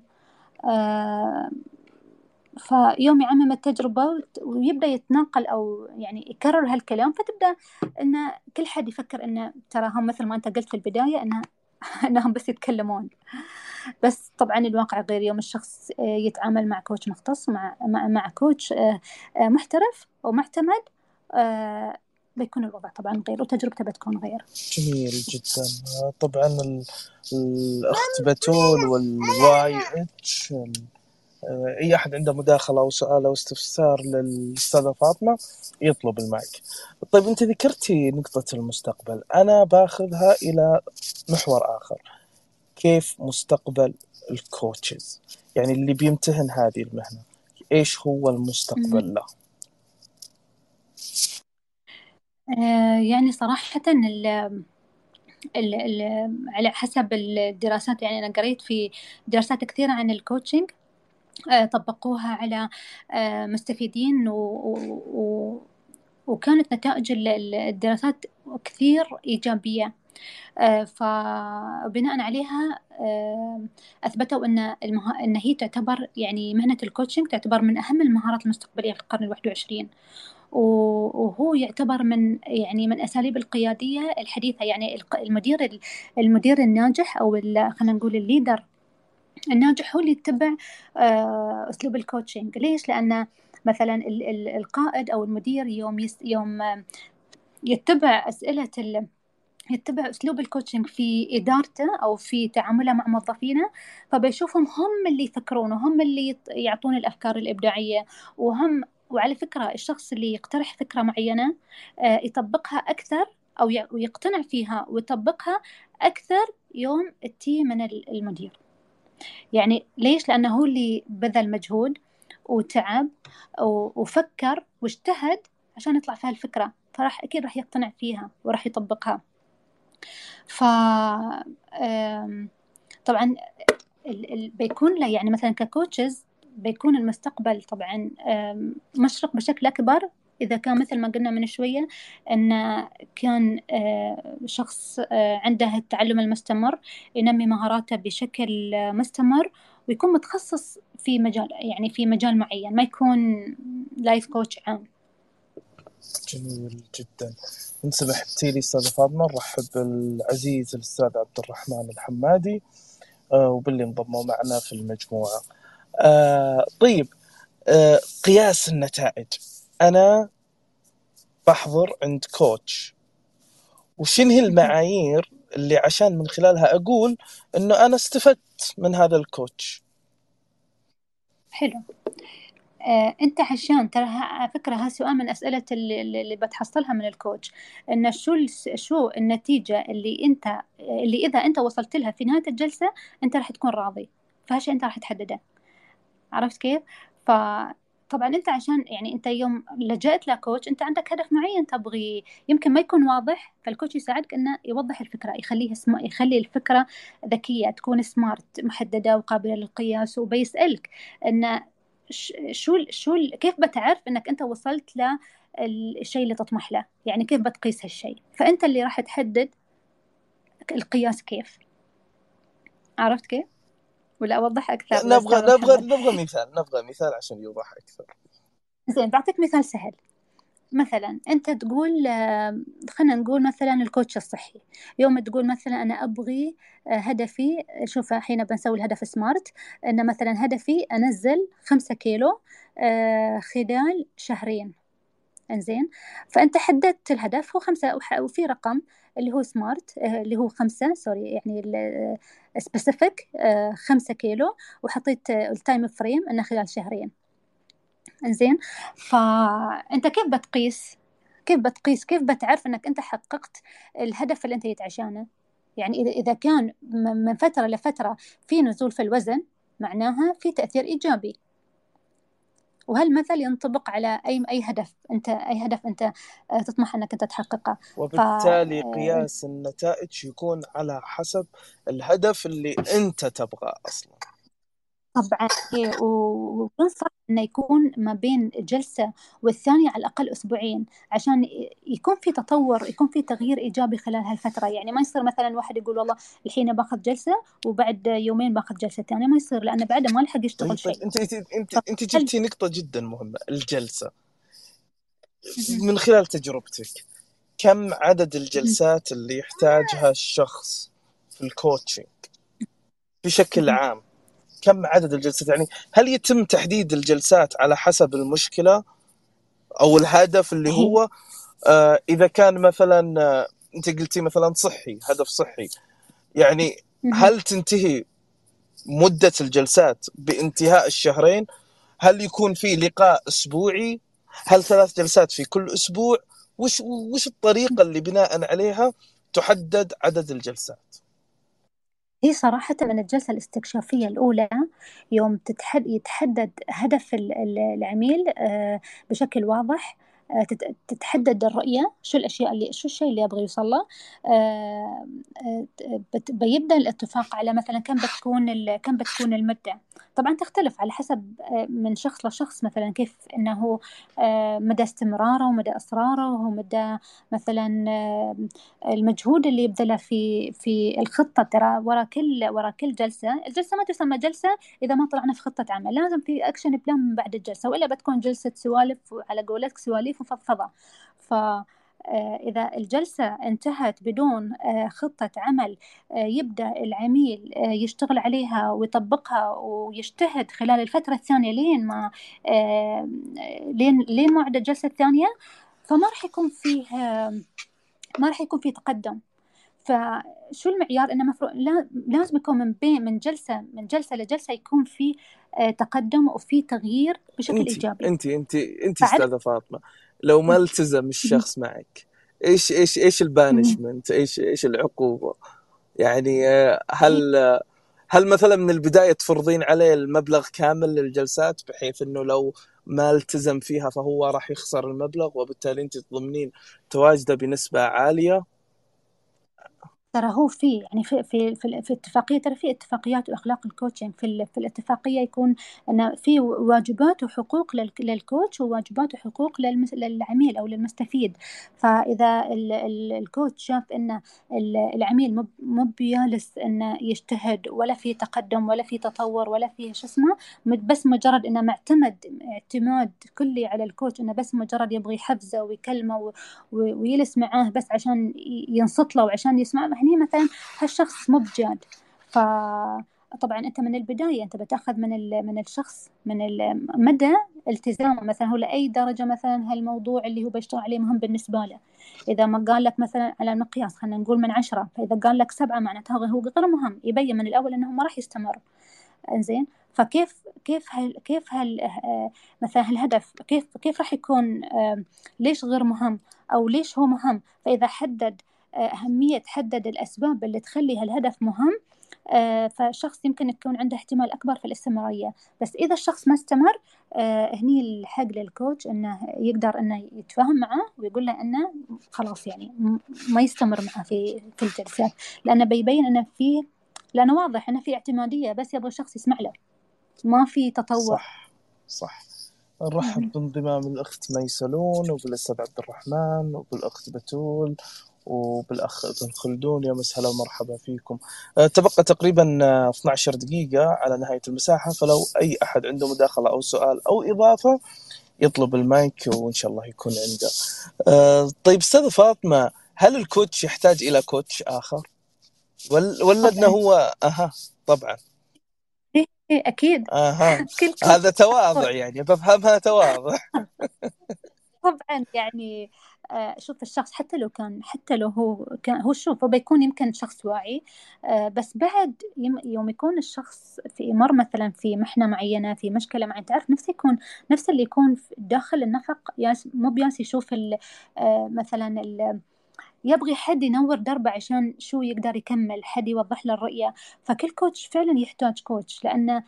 فيوم يعمم التجربة ويبدأ يتناقل أو يعني يكرر هالكلام فتبدأ إن كل حد يفكر إنه ترى هم مثل ما أنت قلت في البداية إنه إنهم بس يتكلمون. بس طبعا الواقع غير يوم الشخص آه، يتعامل مع coach مختص مع, مع coach آه، آه، محترف ومعتمد بيكون الوضع طبعا غير وتجربته بتكون غير جميل جدا طبعا الاخت بتول وال YH أي أحد عنده مداخلة أو سؤال أو استفسار للأستاذة فاطمة يطلب المايك. طيب أنت ذكرتي نقطة المستقبل، أنا باخذها إلى محور آخر. كيف مستقبل الكوتشز يعني اللي بيمتهن هذه المهنة إيش هو المستقبل له؟ آه، يعني صراحة ال على حسب الدراسات يعني أنا قريت في دراسات كثيرة عن ال coaching آه، طبقوها على آه، مستفيدين و, و وكانت نتائج الدراسات كثير إيجابية. فبناء عليها آه، أثبتوا أن المها... أن هي تعتبر يعني مهنة ال coaching تعتبر من أهم المهارات المستقبلية في القرن الواحد وعشرين وهو يعتبر من يعني من اساليب القيادية الحديثة يعني المدير المدير الناجح أو خلينا نقول ال leader الناجح هو اللي يتبع آه، أسلوب ال coaching ليش؟ لأن مثلا القائد أو المدير يوم يوم يتبع أسئلة يتبع أسلوب ال coaching في إدارته أو في تعامله مع موظفينه فبيشوفهم هم اللي يفكرون وهم اللي يعطون الأفكار الإبداعية وهم وعلى فكرة الشخص اللي يقترح فكرة معينة آه، يطبقها أكثر أو يقتنع فيها ويطبقها أكثر يوم التي من المدير يعني ليش؟ لأنه هو اللي بذل مجهود وتعب وفكر واجتهد عشان يطلع في هالفكرة فراح أكيد راح يقتنع فيها وراح يطبقها ف طبعا بيكون له يعني مثلا ككوتشز بيكون المستقبل طبعا مشرق بشكل أكبر. إذا كان مثل ما قلنا من شوية أن كان آه، شخص آه، عنده التعلم المستمر ينمي مهاراته بشكل مستمر ويكون متخصص في مجال يعني في مجال معين ما يكون لايف كوتش عام. جميل جدا. إن سمحتي لي أستاذة فاطمة نرحب بالعزيز الأستاذ عبد الرحمن الحمادي آه، وباللي انضموا معنا في المجموعة. آه، طيب آه، قياس النتائج. أنا بحضر عند كوتش. وشنو هي المعايير اللي عشان من خلالها أقول إنه أنا استفدت من هذا الكوتش؟ حلو. أنت عشان ترى على فكرة هذا سؤال من اسئله اللي, اللي بتحصلها من الكوتش. إن شو شو النتيجة اللي انت اللي إذا أنت وصلت لها في نهاية الجلسة أنت راح تكون راضي. فهالشيء أنت راح تحدده. عرفت كيف؟ ف طبعا أنت عشان يعني أنت يوم لجأت لكوتش أنت عندك هدف معين تبغي. يمكن ما يكون واضح فالكوتش يساعدك إنه يوضح الفكرة يخليها سم... يخلي الفكرة ذكية تكون سمارت محددة وقابلة للقياس وبيسألك انه شو شو كيف بتعرف إنك أنت وصلت للشيء اللي تطمح له؟ يعني كيف بتقيس هالشيء؟ فأنت اللي راح تحدد القياس كيف. عرفت كيف؟ ولا أوضح أكثر؟ نبغى نبغى نبغى مثال نبغى مثال عشان يوضح أكثر. زين بعطيك مثال سهل. مثلا أنت تقول آه، خلينا نقول مثلا الكوتش الصحي. يوم تقول مثلا أنا أبغي آه، هدفي شوف الحين بنسوي الهدف سمارت ان مثلا هدفي أنزل خمسة كيلو آه، خلال شهرين. إنزين؟ فأنت حددت الهدف هو خمسة وفي رقم اللي هو smart اللي هو خمسة sorry يعني specific خمسة كيلو وحطيت ال time frame إنه خلال شهرين. انزين فأنت كيف بتقيس؟ كيف بتقيس؟ كيف بتعرف إنك أنت حققت الهدف اللي أنت جيت عشانه يعني اذا إذا كان من فترة لفترة في نزول في الوزن معناها في تأثير إيجابي. وهالمثل ينطبق على اي أي هدف انت أي هدف أنت آه، تطمح إنك أنت تحققه؟ وبالتالي ف... قياس النتائج يكون على حسب الهدف اللي أنت تبغاه أصلا. طبعا إيه وبنصح إنه يكون ما بين جلسة والثانية على الأقل أسبوعين عشان يكون في تطور يكون في تغيير إيجابي خلال هالفترة. يعني ما يصير مثلا واحد يقول والله الحين باخذ جلسة وبعد يومين باخذ جلسة ثانية ما يصير لأنه بعده ما لحق يشتغل طيب شيء. أنت أنت أنت, أنت جبتي نقطة جدا مهمة الجلسة. من خلال تجربتك كم عدد الجلسات اللي يحتاجها الشخص في الكوتشنج بشكل عام؟ كم عدد الجلسات؟ يعني هل يتم تحديد الجلسات على حسب المشكلة أو الهدف اللي هو؟ آه إذا كان مثلا آه أنت قلتي مثلا صحي هدف صحي. يعني هل تنتهي مدة الجلسات بانتهاء الشهرين؟ هل يكون في لقاء أسبوعي؟ هل ثلاث جلسات في كل أسبوع؟ وش وش الطريقة اللي بناء عليها تحدد عدد الجلسات؟ هي صراحةً من الجلسة الاستكشافية الأولى يوم يتحدد هدف العميل آه، بشكل واضح. تتحدد الرؤية شو الأشياء اللي شو الشيء اللي يبغى يوصل له. آه، بيبدأ الاتفاق على مثلا كم بتكون كم بتكون المدة. طبعا تختلف على حسب من شخص لشخص مثلا كيف إنه مدى استمراره ومدى إصراره ومدى مثلا المجهود اللي يبذله في في الخطة. ترى ورا كل ورا كل جلسة الجلسة ما تسمى جلسة إذا ما طلعنا في خطة عمل. لازم في action plan من بعد الجلسة وإلا بتكون جلسة سوالف على قولتك سواليف وفضفضة. ف آه، إذا الجلسة انتهت بدون آه، خطة عمل آه، يبدأ العميل يشتغل عليها ويطبقها ويجتهد خلال الفترة الثانية لين ما لين لين موعد الجلسة الثانية فما راح يكون فيه ما راح يكون فيه تقدم. فشو المعيار؟ إنه مفروض لازم يكون من بين من جلسة من جلسة لجلسة يكون في تقدم وفي تغيير بشكل انت إيجابي. انت انت انت أستاذة فاطمة. لو ما التزم الشخص معك إيش إيش إيش ال punishment؟ إيش إيش العقوبة؟ يعني آه، هل هل مثلا من البداية تفرضين عليه المبلغ كامل للجلسات بحيث إنه لو ما التزم فيها فهو راح يخسر المبلغ وبالتالي أنت تضمنين تواجده بنسبة عالية؟ ترى هو في يعني في في في, في اتفاقية ترى في اتفاقيات وأخلاق ال coaching في في الاتفاقية يكون إن في واجبات وحقوق للكوتش وواجبات وحقوق للعميل أو للمستفيد. فإذا الكوتش شاف إن العميل مو بيالس انه يجتهد ولا في تقدم ولا في تطور ولا في شو اسمه بس مجرد إنه معتمد اعتماد كلي على الكوتش إنه بس مجرد يبغى يحفزه ويكلمه ويجلس معاه بس عشان ينصت له وعشان يسمع هني مثلا هالشخص مو بجاد. ف طبعا أنت من البداية أنت بتأخذ من من الشخص من مدى التزامه. مثلا هو لأي درجة مثلا هالموضوع اللي هو بيشتغل عليه مهم بالنسبة له. إذا ما قال لك مثلا على المقياس خلينا نقول من عشرة. فإذا قال لك سبعة معناتها هو غير مهم. يبين من الأول انه ما راح يستمر إنزين؟ فكيف كيف هل كيف هل مثلا الهدف كيف كيف راح يكون ليش غير مهم أو ليش هو مهم؟ فإذا حدد أهمية تحدد الأسباب اللي تخلي هالهدف مهم. آه، فالشخص يمكن يكون عنده احتمال أكبر في الاستمرارية. بس إذا الشخص ما استمر آه، هني الحق للكوتش إنه يقدر إنه يتفاهم معاه ويقول له إنه خلاص يعني ما يستمر معاه في في الجلسات لأنه بيبين إنه فيه لأنه واضح إنه في اعتمادية بس يبغى الشخص يسمع له. ما في تطور. صح صح. نرحب بانضمام الأخت ميسلون وبالأستاذ عبد الرحمن وبالأخت بتول وبالاخ ابن خلدون يا مسهلا ومرحبا فيكم. أه، تبقى تقريبا 12 دقيقة على نهاية المساحة فلو أي أحد عنده مداخلة أو سؤال أو إضافة يطلب المايك وإن شاء الله يكون عنده. أه، طيب أستاذة فاطمة هل الكوتش يحتاج إلى كوتش آخر؟ ولا أنه هو أها طبعا. إيه أكيد. أها. هذا تواضع يعني بفهمها تواضع. طبعا يعني آه، شوف الشخص حتى لو كان حتى لو هو كان هو شوف هو بيكون يمكن شخص واعي آه، بس بعد يوم يكون الشخص في مر مثلا في محنة معينة في مشكلة معينة تعرف نفس يكون نفس اللي يكون داخل النفق مو بياس يشوف آه، مثلا يبغي حد ينور دربه عشان شو يقدر يكمل حد يوضح له الرؤية. فكل كوتش فعلا يحتاج كوتش لأنه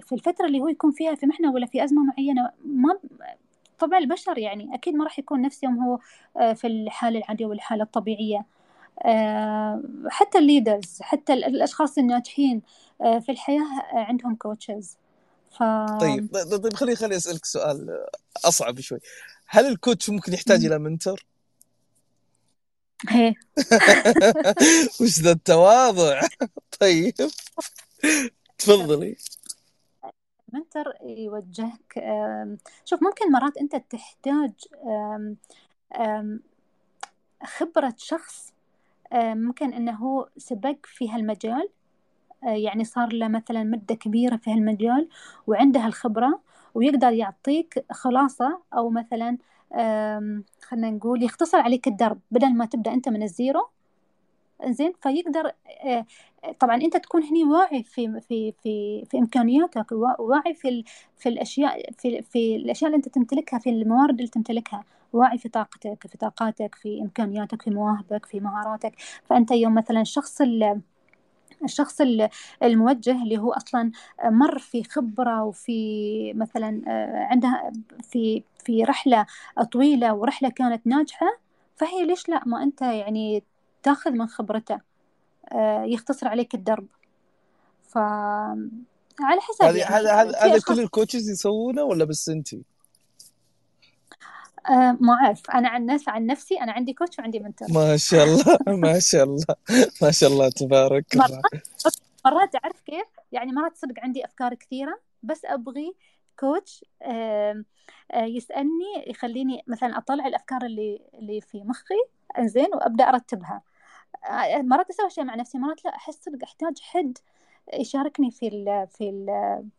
في الفترة اللي هو يكون فيها في محنة ولا في أزمة معينة ما طبع البشر يعني أكيد ما راح يكون نفس يوم هو آه، في الحالة العادية والحالة الطبيعية. آه، حتى ال leaders حتى الأشخاص الناجحين آه، في الحياة عندهم coaches ف... طيب طيب خليني خليني أسألك سؤال أصعب شوي. هل ال coach ممكن يحتاج إلى mentor؟ هي وش ذا التواضع؟ طيب. تفضلي. منتر يوجهك. شوف ممكن مرات أنت تحتاج خبرة شخص ممكن أنه سبق في هالمجال آه، يعني صار له مثلا مدة كبيرة في هالمجال وعنده هالخبرة ويقدر يعطيك خلاصة أو مثلا خلينا نقول يختصر عليك الدرب بدل ما تبدأ أنت من الزيرو. زين فيقدر آه، طبعا أنت تكون هني واعي في في في في إمكانياتك واعي في في الأشياء في في الأشياء اللي أنت تمتلكها في الموارد اللي تمتلكها. واعي في طاقتك في طاقاتك في إمكانياتك في مواهبك في مهاراتك. فأنت يوم مثلا الشخص الشخص الموجه اللي هو أصلا مر في خبرة وفي مثلا آه، عنده في في رحلة طويلة ورحلة كانت ناجحة فهي ليش لا؟ ما أنت يعني تاخذ من خبرته. يختصر عليك الدرب. ف على حسب هذا يعني. هذا هذا كل الكوتشز يسوونه ولا بس أنت؟ آه ما أعرف. أنا عن نفسي عن نفسي أنا عندي كوتش وعندي منتور. ما شاء الله. ما شاء الله. ما شاء الله. تبارك الله. مرات تعرف كيف؟ يعني مرات صدق عندي أفكار كثيرة بس أبغي coach آه يسألني يخليني مثلا أطلع الأفكار اللي اللي في مخي إنزين وأبدأ أرتبها. آه، مرات أسوي شيء مع نفسي مرات لا أحس صدق أحتاج حد يشاركني في ال في ال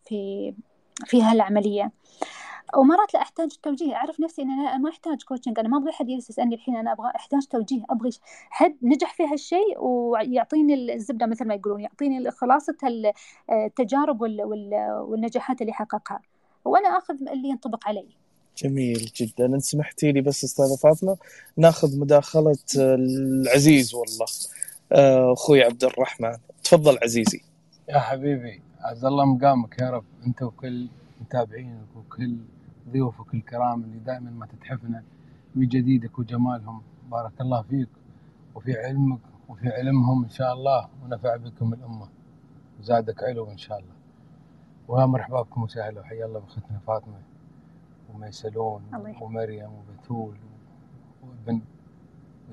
في في هالعملية. ومرات لا أحتاج توجيه. أعرف نفسي إن أنا ما أحتاج coaching أنا ما أبغى حد يجلس يسألني الحين أنا أبغى أحتاج توجيه. أبغى حد نجح في هالشيء ويعطيني الزبدة مثل ما يقولون يعطيني خلاصة التجارب والنجاحات اللي حققها. وأنا آخذ اللي ينطبق علي. جميل جدا. ان سمحتي لي بس أستاذة فاطمة ناخذ مداخلة العزيز والله آه، أخوي عبد الرحمن. تفضل عزيزي. يا حبيبي عز الله مقامك يا رب. أنت وكل متابعينك وكل ضيوفك الكرام اللي دائما ما تتحفنا بجديدك وجمالهم. بارك الله فيك وفي علمك وفي علمهم إن شاء الله ونفع بكم الأمة. وزادك علو إن شاء الله. ومرحبا بكم وسهلا وحيا الله باختنا فاطمة. وميسلون ومريم وبتول وابن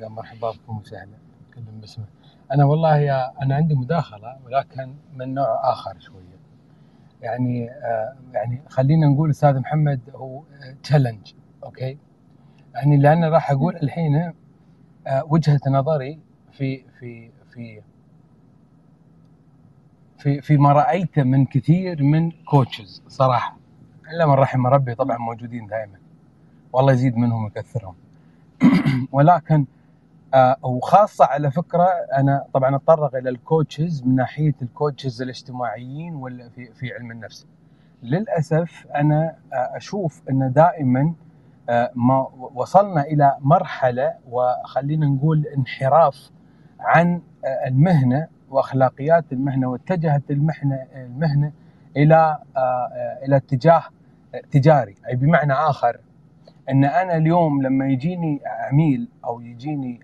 قال مرحبا بكم وسهلا. كلهم باسمه أنا والله يا أنا عندي مداخلة ولكن من نوع آخر شوية. يعني آه يعني خلينا نقول أستاذ محمد هو تشالنج آه okay؟ يعني لأن راح أقول الحين آه وجهة نظري في في في في في ما رأيته من كثير من coaches صراحة. إلا من رحم ربي طبعا موجودين دائما. والله يزيد منهم ويكثرهم. ولكن آه وخاصة على فكرة أنا طبعا أتطرق إلى ال coaches من ناحية ال coaches الاجتماعيين ولا في, في علم النفس. للأسف أنا آه أشوف أن دائما آه، ما وصلنا إلى مرحلة وخلينا نقول انحراف عن آه، المهنة وأخلاقيات المهنة واتجهت المهنة المهنة إلى إلى اتجاه تجاري أي بمعنى آخر إن أنا اليوم لما يجيني عميل أو يجيني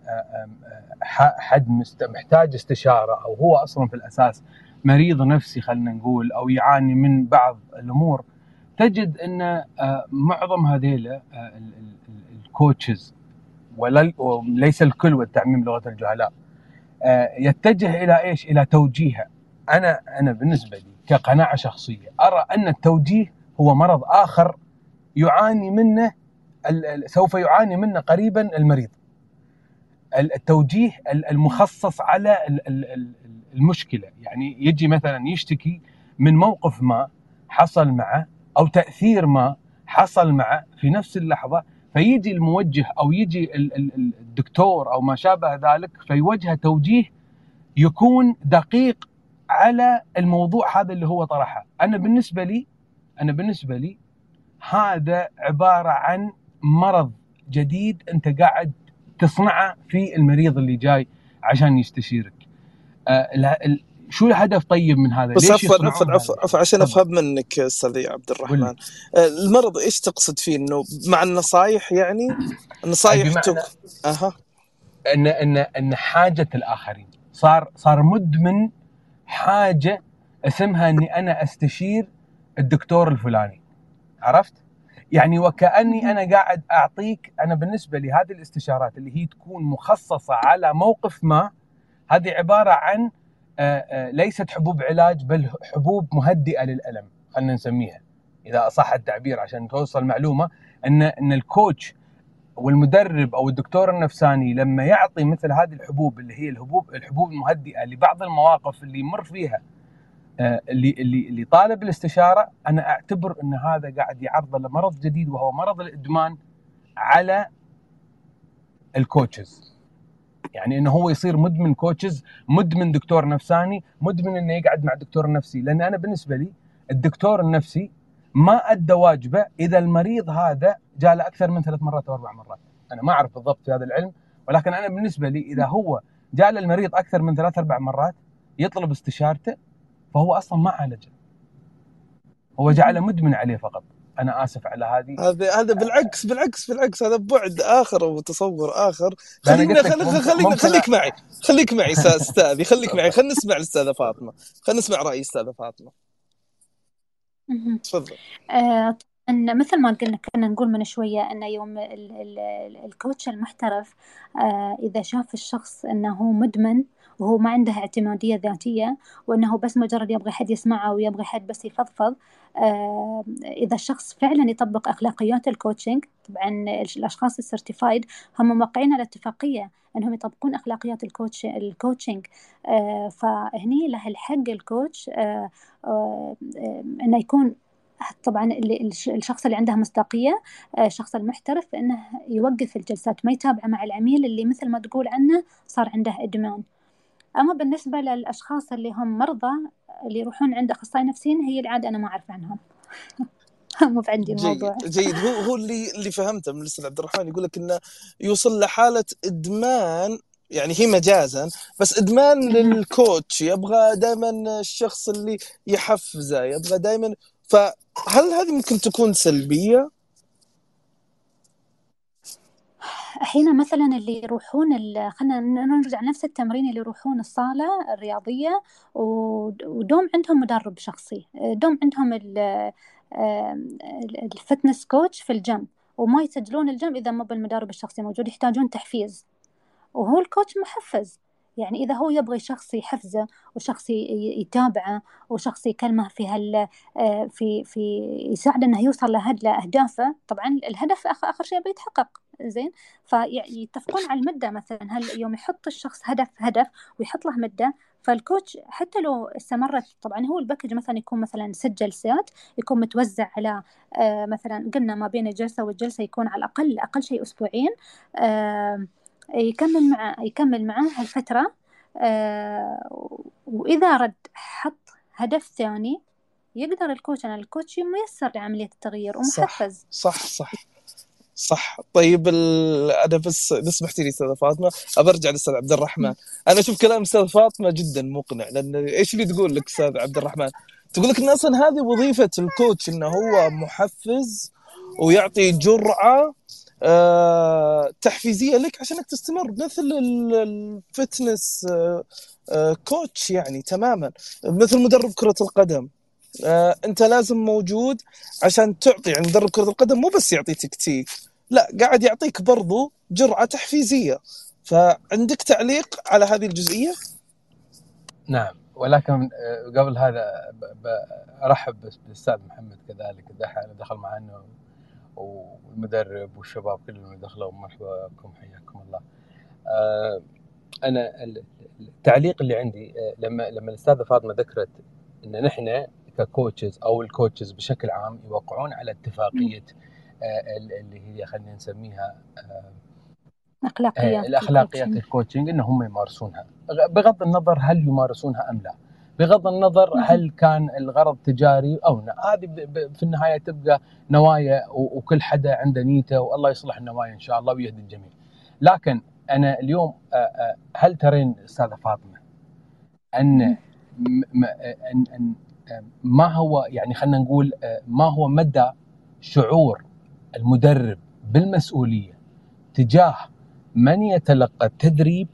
حد محتاج استشارة أو هو أصلا في الأساس مريض نفسي خلينا نقول أو يعاني من بعض الأمور تجد إن آه، معظم هذيلا آه، الكوتشز وليس الكل والتعميم لغه الجهلاء آه، يتجه إلى إيش؟ إلى توجيهه أنا أنا بالنسبة لي كقناعة شخصية. أرى أن التوجيه هو مرض آخر يعاني منه سوف يعاني منه قريبا المريض. التوجيه المخصص على المشكلة. يعني يجي مثلا يشتكي من موقف ما حصل معه أو تأثير ما حصل معه في نفس اللحظة فيجي الموجه أو يجي الدكتور أو ما شابه ذلك فيوجه توجيه يكون دقيق على الموضوع هذا اللي هو طرحه. أنا بالنسبة لي أنا بالنسبة لي هذا عبارة عن مرض جديد أنت قاعد تصنعه في المريض اللي جاي عشان يستشيرك. آه شو الهدف طيب من هذا؟ بس عفوا عفوا عفوا عشان أفهم منك أستاذ عبد الرحمن. آه المرض إيش تقصد فيه؟ إنه مع النصائح يعني؟ النصائح تك... أها. إن إن إن حاجة الآخرين. صار صار مدمن حاجة اسمها إني أنا أستشير الدكتور الفلاني. عرفت؟ يعني وكأني أنا قاعد أعطيك أنا بالنسبة لي هذه الاستشارات اللي هي تكون مخصصة على موقف ما هذه عبارة عن آه، آه، ليست حبوب علاج بل حبوب مهدئة للألم خلينا نسميها. إذا صح التعبير عشان توصل معلومه ان إن الكوتش والمدرب أو الدكتور النفساني لما يعطي مثل هذه الحبوب اللي هي الحبوب الحبوب المهدئة لبعض المواقف اللي يمر فيها آه، اللي اللي اللي طالب الاستشارة أنا أعتبر إن هذا قاعد يعرضه لمرض جديد وهو مرض الإدمان على ال coaches يعني إنه هو يصير مدمن coaches مدمن دكتور نفساني مدمن إنه يقعد مع دكتور نفسي لأن أنا بالنسبة لي الدكتور النفسي ما أدى واجبه. إذا المريض هذا جاء له أكثر من ثلاث مرات أو أربع مرات. أنا ما أعرف بالضبط في هذا العلم ولكن أنا بالنسبة لي إذا هو جاء للمريض أكثر من ثلاث أربع مرات يطلب استشارته فهو أصلا ما عالجه. هو جعله مدمن عليه فقط. أنا آسف على هذه. هذا هذا بالعكس بالعكس بالعكس هذا بعد آخر وتصور آخر. خلينا خليك خليك خليك معي. خليك معي أستاذي خليك معي. خلينا نسمع الأستاذة فاطمة. خلينا نسمع رأي استاذه فاطمة. تفضل. آه، إن مثل ما قلنا كنا نقول من شوية إن يوم ال coach المحترف آه، إذا شاف الشخص إنه مدمن وهو ما عنده اعتمادية ذاتية وإنه بس مجرد يبغى حد يسمعه ويبغى حد بس يفضفض آه، إذا الشخص فعلا يطبق أخلاقيات ال coaching طبعا الأشخاص ال certified هم موقعين على اتفاقية إنهم يطبقون أخلاقيات ال coach ال coaching آه، فهني له الحق ال coach إنه يكون طبعا الشخص اللي عنده مصداقية آه، الشخص المحترف انه يوقف الجلسات ما يتابع مع العميل اللي مثل ما تقول عنه صار عنده إدمان. أما بالنسبة للأشخاص اللي هم مرضى اللي يروحون عند أخصائي نفسيين هي العادة أنا ما أعرف عنهم. مو عندي الموضوع. جيد, جيد هو هو اللي اللي فهمته من الأستاذ عبد الرحمن يقول لك إنه يوصل لحالة إدمان يعني هي مجازا بس إدمان للكوتش. يبغى دائما الشخص اللي يحفزه يبغى دائما فهل هذه ممكن تكون سلبية؟ أحيانا مثلا اللي يروحون خلينا نرجع نفس التمرين اللي يروحون الصالة الرياضية ودوم عندهم مدرب شخصي. دوم عندهم ال fitness coach في الجيم وما يسجلون الجيم إذا ما بالمدرب الشخصي موجود يحتاجون تحفيز. وهو ال coach محفز. يعني إذا هو يبغى شخص يحفزه وشخص يتابعه وشخص يكلمه في هال آه، في في يساعده إنه يوصل لأهدافه طبعا الهدف اخر شيء بيتحقق زين؟ فيتفقون على المدة مثلا هل يوم يحط الشخص هدف هدف ويحط له مدة فالكوتش حتى لو استمرت طبعا هو الباكج مثلا يكون مثلا ست جلسات يكون متوزع على آه، مثلا قلنا ما بين الجلسة والجلسة يكون على الأقل أقل شيء أسبوعين يكمل مع يكمل معاه هالفترة. آه وإذا رد حط هدف ثاني يقدر الكوتش أنا الكوتش ميسر لعملية التغيير ومحفز. صح صح صح. صح طيب ال... أنا بس إذا سمحتي لي أستاذة فاطمة ابرجع للاستاذ عبد الرحمن. أنا أشوف كلام أستاذ فاطمة جدا مقنع لأن إيش اللي تقول لك أستاذ عبد الرحمن؟ تقول لك إن أصلا هذه وظيفة الكوتش إنه هو محفز ويعطي جرعه تحفيزية لك عشانك تستمر. مثل ال- الفتنس آه آه كوتش يعني تماما. مثل مدرب كرة القدم. آه أنت لازم موجود عشان تعطي. يعني مدرب كرة القدم مو بس يعطي تكتيك. لا قاعد يعطيك برضو جرعة تحفيزية. فعندك تعليق على هذه الجزئية؟ نعم. ولكن آه، قبل هذا أرحب بالاستاذ محمد كذلك. دخل معنا. والمدرب والشباب كلهم اللي دخلوا مرحبا بكم حياكم الله. آه، أنا ال- التعليق اللي عندي آه، لما لما الأستاذة فاطمة ذكرت إن نحن ك coaches أو ال coaches بشكل عام يوقعون على اتفاقية آه، ال- اللي هي خلينا نسميها آه، أخلاقيات آه، الأخلاقيات ال coaching. ان هم يمارسونها بغض النظر هل يمارسونها أم لا بغض النظر. هل كان الغرض تجاري أو لا هذه في النهاية تبقى نوايا وكل حدا عنده نيته والله يصلح النوايا إن شاء الله ويهدي الجميع لكن أنا اليوم هل ترين أستاذة فاطمة أن ان ان ما هو يعني خلينا نقول ما هو مدى شعور المدرب بالمسؤولية تجاه من يتلقى التدريب.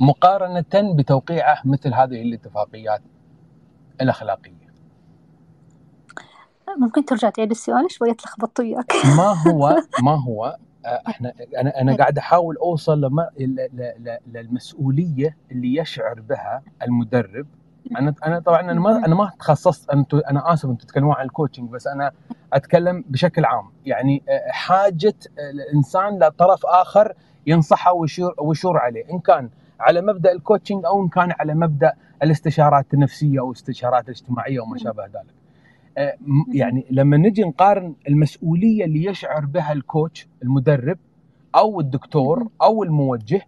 مقارنة بتوقيعه مثل هذه الاتفاقيات الأخلاقية. ممكن ترجع تعيد السؤال شوية تلخبطت وياك. ما هو ما هو آه، إحنا أنا أنا قاعد أحاول أوصل لما للمسؤولية اللي يشعر بها المدرب. أنا أنا طبعا أنا ما أنا ما تخصصت أنا آسف أنتم تتكلمون عن الكوتشنج بس أنا أتكلم بشكل عام. يعني آه، حاجة الإنسان لطرف آخر ينصحه ويشور ويشور عليه. إن كان على مبدأ ال coaching أو إن كان على مبدأ الاستشارات النفسية أو الاستشارات الاجتماعية وما شابه ذلك. آه، يعني لما نجي نقارن المسؤولية اللي يشعر بها ال coach المدرب أو الدكتور أو الموجه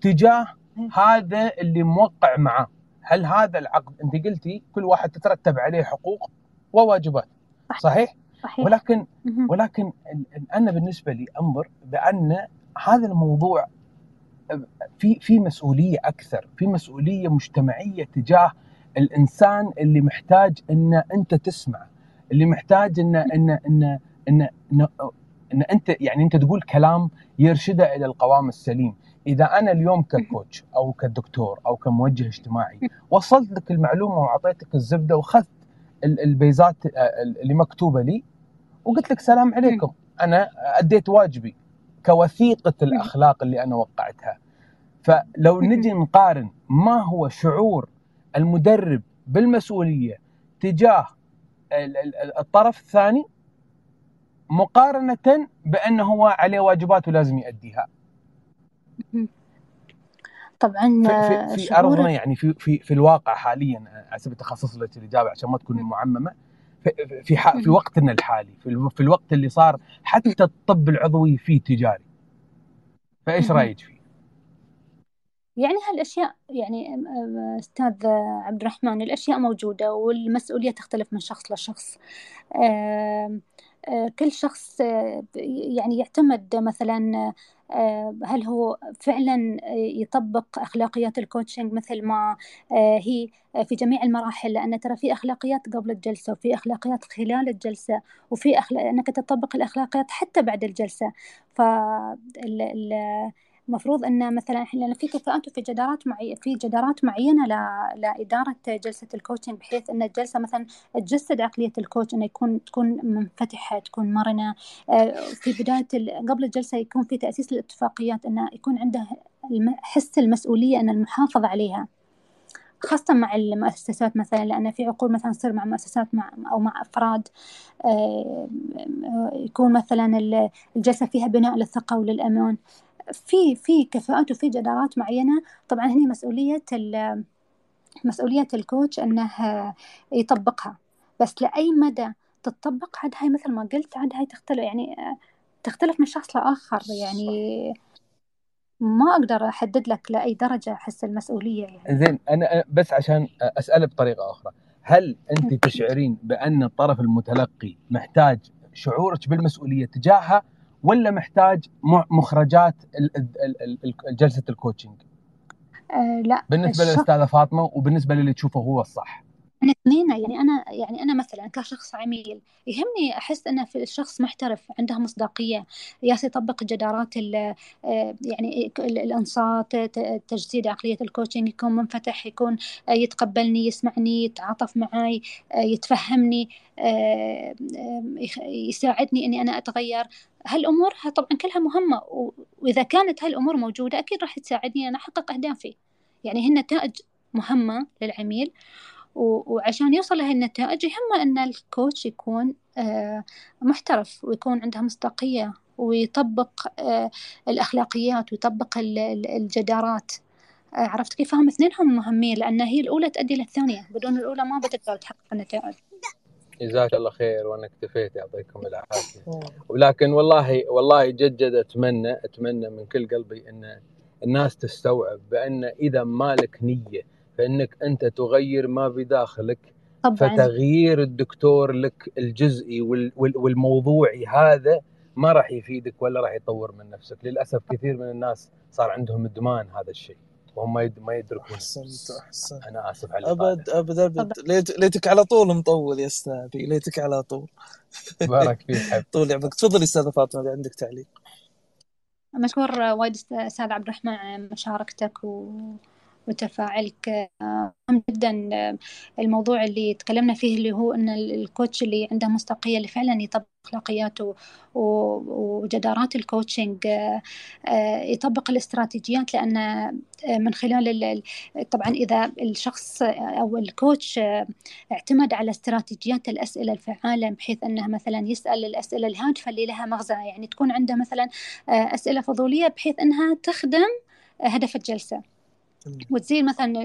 تجاه هذا اللي متوقع معاه هل هذا العقد أنت قلتي كل واحد تترتب عليه حقوق وواجبات. صحيح. صحيح؟ ولكن. ولكن أنا بالنسبة لي أنظر بأن هذا الموضوع في في مسؤولية أكثر، في مسؤولية مجتمعية تجاه الإنسان اللي محتاج ان أنت تسمع، اللي محتاج ان ان ان ان, إن, إن أنت يعني أنت تقول كلام يرشده إلى القوام السليم، إذا أنا اليوم ككوتش أو كدكتور أو كموجه اجتماعي وصلت لك المعلومة وأعطيتك الزبدة وأخذت ال- البيزات آه، اللي مكتوبة لي وقلت لك سلام عليكم أنا أديت واجبي. كوثيقة الأخلاق اللي أنا وقعتها. فلو نجي نقارن ما هو شعور المدرب بالمسؤولية تجاه ال- ال- الطرف الثاني مقارنة بأنه هو عليه واجبات ولازم يؤديها؟ طبعا في, في, في أرضنا يعني في في في الواقع حاليا على سبيل التخصص لك الاجابه عشان ما تكون معممة في في. وقتنا الحالي في, الو- في الوقت اللي صار حتى الطب العضوي فيه تجاري فإيش. رأيك فيه؟ يعني هالأشياء يعني أستاذ عبد الرحمن الأشياء موجودة والمسؤولية تختلف من شخص لشخص كل شخص آه، يعني يعتمد مثلا آه، هل هو فعلا يطبق أخلاقيات ال coaching مثل ما آه، هي في جميع المراحل لأن ترى في أخلاقيات قبل الجلسة وفي أخلاقيات خلال الجلسة وفي أخلاق أنك تطبق الأخلاقيات حتى بعد الجلسة. ف المفروض إن مثلا إحنا في كفاءات وفي جدارات معي في جدارات معينة ل- لاداره جلسة ال coaching بحيث إن الجلسة مثلا تجسد عقلية الكوتش إنه يكون تكون منفتحة تكون مرنة. آه، في بداية ال- قبل الجلسة يكون في تأسيس الاتفاقيات إنه يكون عنده حس المسؤولية إن المحافظة عليها. خاصة مع المؤسسات مثلا لأن في عقود مثلا تصير مع مؤسسات مع أو مع أفراد. آه، يكون مثلا ال- الجلسة فيها بناء للثقة وللأمان. في في كفاءات وفي جدارات معينة. طبعا هنا مسؤولية ال- مسؤولية الكوتش أنه يطبقها. بس لأي مدى تطبق عاد هاي مثل ما قلت عاد هاي تختلف يعني تختلف من شخص لآخر. يعني ما أقدر أحدد لك لأي درجة أحس المسؤولية يعني. زين أنا أنا بس عشان اساله بطريقة أخرى. هل أنت تشعرين بأن الطرف المتلقي محتاج شعورك بالمسؤولية تجاهها؟ ولا محتاج مخرجات جلسة ال coaching؟ آه لا بالنسبة للأستاذة فاطمة وبالنسبة للي تشوفه هو الصح إحنا اثنين يعني أنا يعني أنا مثلا كشخص عميل يهمني أحس انه في الشخص محترف عنده مصداقية yes يطبق جدارات ال يعني الأنصات تجسيد عقلية ال coaching يكون منفتح يكون يتقبلني يسمعني يتعاطف معي يتفهمني يساعدني إني أنا أتغير هالامور طبعا كلها مهمة وإذا كانت هالأمور موجودة أكيد راح تساعدني أنا أحقق أهدافي. يعني هي نتائج مهمة للعميل وعشان يوصل لهي النتائج يهمه أن الكوتش يكون آه، محترف ويكون عنده مصداقية ويطبق آه، الأخلاقيات ويطبق الجدارات. آه، عرفت كيف؟ هم اثنينهم مهمين لأن هي الأولى تؤدي للثانية بدون الأولى ما بتقدر تحقق النتائج. جزاك الله خير وأنا اكتفيت يعطيكم العافية. ولكن والله والله جد جد أتمنى أتمنى من كل قلبي إن الناس تستوعب بأن إذا مالك نية فإنك أنت تغير ما بداخلك طبعا. فتغيير الدكتور لك الجزئي والموضوعي هذا ما راح يفيدك ولا راح يطور من نفسك. للأسف كثير من الناس صار عندهم إدمان هذا الشيء. وهم ما يدركون. أحسنت أحسنت. أنا آسف على أبد أبد أبد. ليتك على طول مطول يا أستاذ ليتك على طول. بارك فيك حبيبي. طول عمرك تفضلي أستاذة فاطمة إذا عندك تعليق. مشكور وايد أستاذ عبد الرحمن مشاركتك و وتفاعلك مهم جدا الموضوع اللي تكلمنا فيه اللي هو إن ال coach اللي عنده مصداقية اللي فعلا يطبق أخلاقياته وجدارات ال coaching يطبق الاستراتيجيات لأن من خلال طبعا إذا الشخص أو الكوتش اعتمد على استراتيجيات الأسئلة الفعالة بحيث إنه مثلا يسأل الأسئلة الهادفة اللي لها مغزى يعني تكون عنده مثلا أسئلة فضولية بحيث إنها تخدم هدف الجلسة. وتزيد مثلا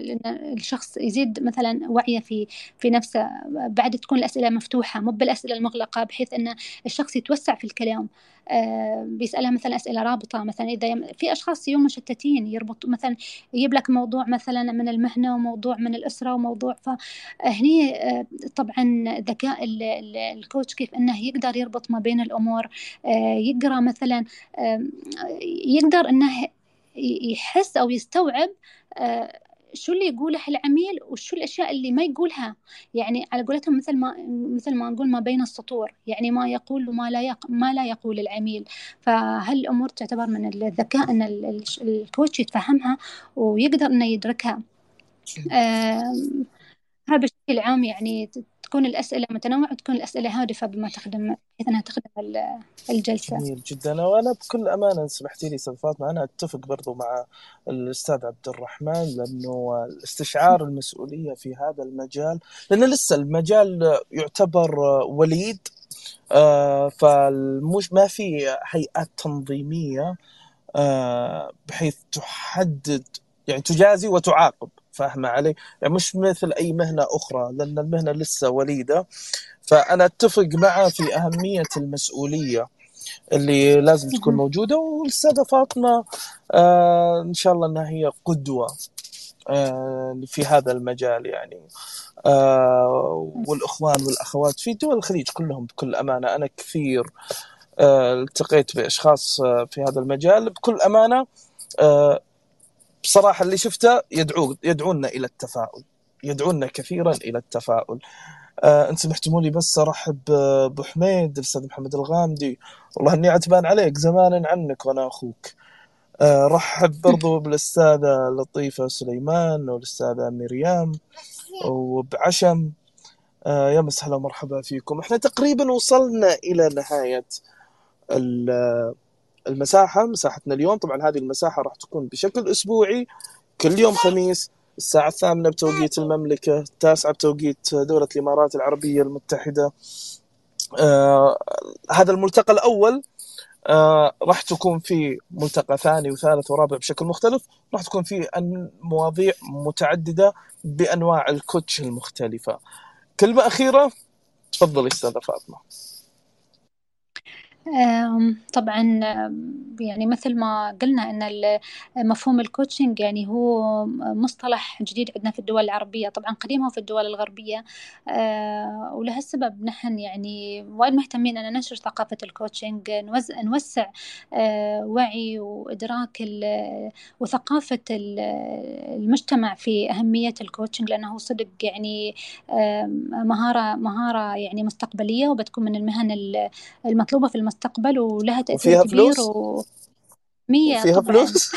الشخص يزيد مثلا وعيه في في نفسه بعد تكون الأسئلة مفتوحة مو بالأسئلة المغلقة بحيث إن الشخص يتوسع في الكلام. آه بيسالها مثلا أسئلة رابطة مثلا إذا يم... في أشخاص يوم مشتتين يربط مثلا يجيب لك موضوع مثلا من المهنة وموضوع من الأسرة وموضوع فهني آه طبعا ذكاء الكوتش كيف إنه يقدر يربط ما بين الأمور. آه يقرأ مثلا يقدر إنه يحس أو يستوعب آه، شو اللي يقوله العميل وشو الأشياء اللي ما يقولها. يعني على قولتهم مثل ما مثل ما نقول ما بين السطور. يعني ما يقول وما لا يق... ما لا يقول العميل. فهالامور تعتبر من الذكاء إن الكوتش يتفهمها ويقدر إنه يدركها؟ هذا بشكل عام يعني تكون الأسئلة متنوعة وتكون الأسئلة هادفة بما تخدم بحيث أنها تخدم الجلسة. جميل جدا. وأنا بكل أمانة سمحتي لي أستاذ فاطمة أنا أتفق برضو مع الأستاذ عبد الرحمن لأنه استشعار المسؤولية في هذا المجال لأن لسه المجال يعتبر وليد آه، فالمش ما في هيئات تنظيمية آه، بحيث تحدد يعني تجازي وتعاقب. فاهمة علي؟ يعني مش مثل أي مهنة أخرى لأن المهنة لسه وليدة. فأنا أتفق معه في أهمية المسؤولية اللي لازم تكون موجودة والأستاذة فاطمة آه إن شاء الله أنها هي قدوة آه في هذا المجال يعني. آه والإخوان والأخوات في دول الخليج كلهم بكل أمانة أنا كثير آه التقيت بأشخاص آه في هذا المجال بكل أمانة آه بصراحة اللي شفته يدعو يدعونا إلى التفاؤل يدعونا كثيرا إلى التفاؤل. آه أنت سمحتموا لي بس أرحب بأبو حميد الأستاذ محمد الغامدي. والله إني عتبان عليك زمان عنك وأنا أخوك. آه رحب برضو بالأستاذة لطيفة سليمان والأستاذة مريم وبعشم. آه يا مسهلا ومرحبا فيكم. إحنا تقريبا وصلنا إلى نهاية المساحة مساحتنا اليوم طبعا هذه المساحة راح تكون بشكل أسبوعي كل يوم خميس الساعة الثامنة بتوقيت المملكة التاسعة بتوقيت دولة الإمارات العربية المتحدة. آه هذا الملتقى الأول آه راح تكون في ملتقى ثاني وثالث ورابع بشكل مختلف. راح تكون في مواضيع متعددة بأنواع الكوتش المختلفة. كلمة أخيرة تفضلي أستاذة فاطمة. طبعا يعني مثل ما قلنا إن مفهوم الكوتشنج يعني هو مصطلح جديد عندنا في الدول العربية. طبعا قديم هو في الدول الغربية. آه، ولهالسبب نحن يعني وايد مهتمين أن ننشر ثقافة ال coaching نوسع آه، وعي وإدراك وثقافة المجتمع في أهمية ال coaching لأنه صدق يعني مهارة مهارة يعني مستقبلية وبتكون من المهن المطلوبة في المستقبل. المستقبل ولها تأثير وفيها كبير فلوس؟ و مية وفيها طبعا. فلوس؟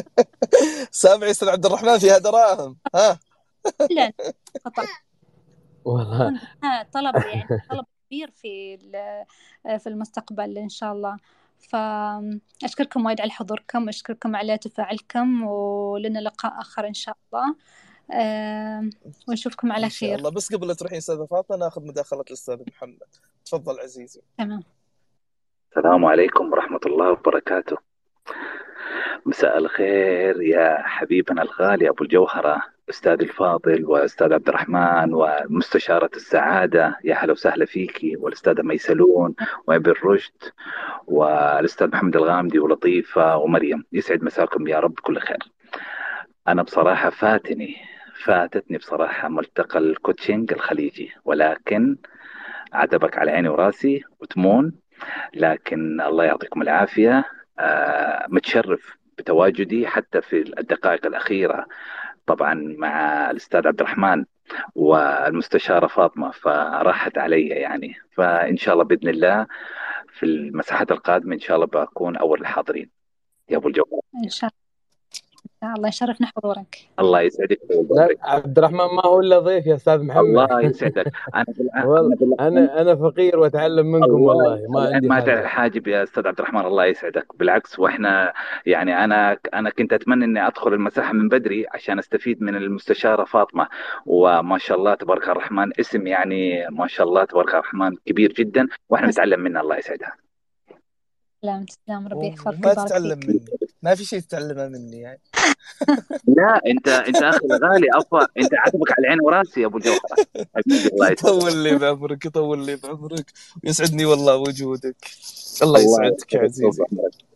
سامع أستاذ عبد الرحمن فيها دراهم. ها. فعلا خطأ. والله. طلب يعني طلب كبير في ال- في المستقبل إن شاء الله. فأشكركم وايد على حضوركم أشكركم على تفاعلكم ولنا لقاء آخر إن شاء الله. آم، ونشوفكم على إن شاء خير. الله. بس قبل لا تروحين أستاذة فاطمة ناخذ مداخلة الأستاذ محمد. تفضل عزيزي. تمام. السلام عليكم ورحمة الله وبركاته. مساء الخير يا حبيبنا الغالي أبو الجوهرة أستاذ الفاضل وأستاذ عبد الرحمن ومستشارة السعادة. يا هلا وسهلا فيكي والأستاذة ميسلون وأبي الرشد والأستاذ محمد الغامدي ولطيفة ومريم. يسعد مساكم يا رب كل خير. أنا بصراحة فاتني فاتتني بصراحة ملتقى الكوتشنج الخليجي ولكن عتبك على عيني وراسي وتمون لكن الله يعطيكم العافية. آه، متشرف بتواجدي حتى في الدقائق الأخيرة طبعا مع الأستاذ عبد الرحمن والمستشارة فاطمة فراحت علي يعني. فإن شاء الله بإذن الله في المساحات القادمة إن شاء الله بكون أول الحاضرين. يا أبو الجوهر إن شاء الله الله يشرفنا حضورك. الله يسعدك. عبد الرحمن ما هو إلا ضيف يا أستاذ محمد. الله يسعدك. بالع- أنا أنا فقير وأتعلم منكم الله والله ما عندي ما تعرف حاجب يا أستاذ عبد الرحمن الله يسعدك. بالعكس وإحنا يعني أنا أنا كنت أتمنى إني أدخل المساحة من بدري عشان أستفيد من المستشارة فاطمة. وما شاء الله تبارك الرحمن اسم يعني ما شاء الله تبارك الرحمن كبير جدا وإحنا نتعلم منها الله يسعدها. تسلم تسلم ربي يحفظك ويبارك تتعلم مني. ما في شيء تتعلمه مني يعني. لا أنت أنت أخي الغالي افا أنت عاتبك على عيني وراسي يا أبو يسعدك. يطول لي بعمرك يطول لي بعمرك. ويسعدني والله وجودك. الله يسعدك يا عزيزي.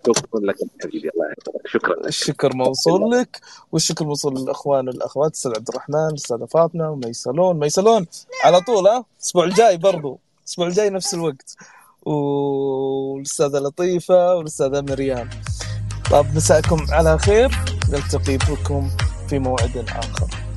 شكرا لك حبيبي الله يحفظك. شكرا لك. الشكر موصول لك والشكر موصول للأخوان والأخوات أستاذ عبد الرحمن الاستاذه فاطمة وميسلون. ميسلون على طول ها؟ الأسبوع الجاي برضو. الأسبوع الجاي نفس الوقت. والأستاذة لطيفة والأستاذة مريم. طب مساءكم على خير. نلتقي بكم في موعد آخر.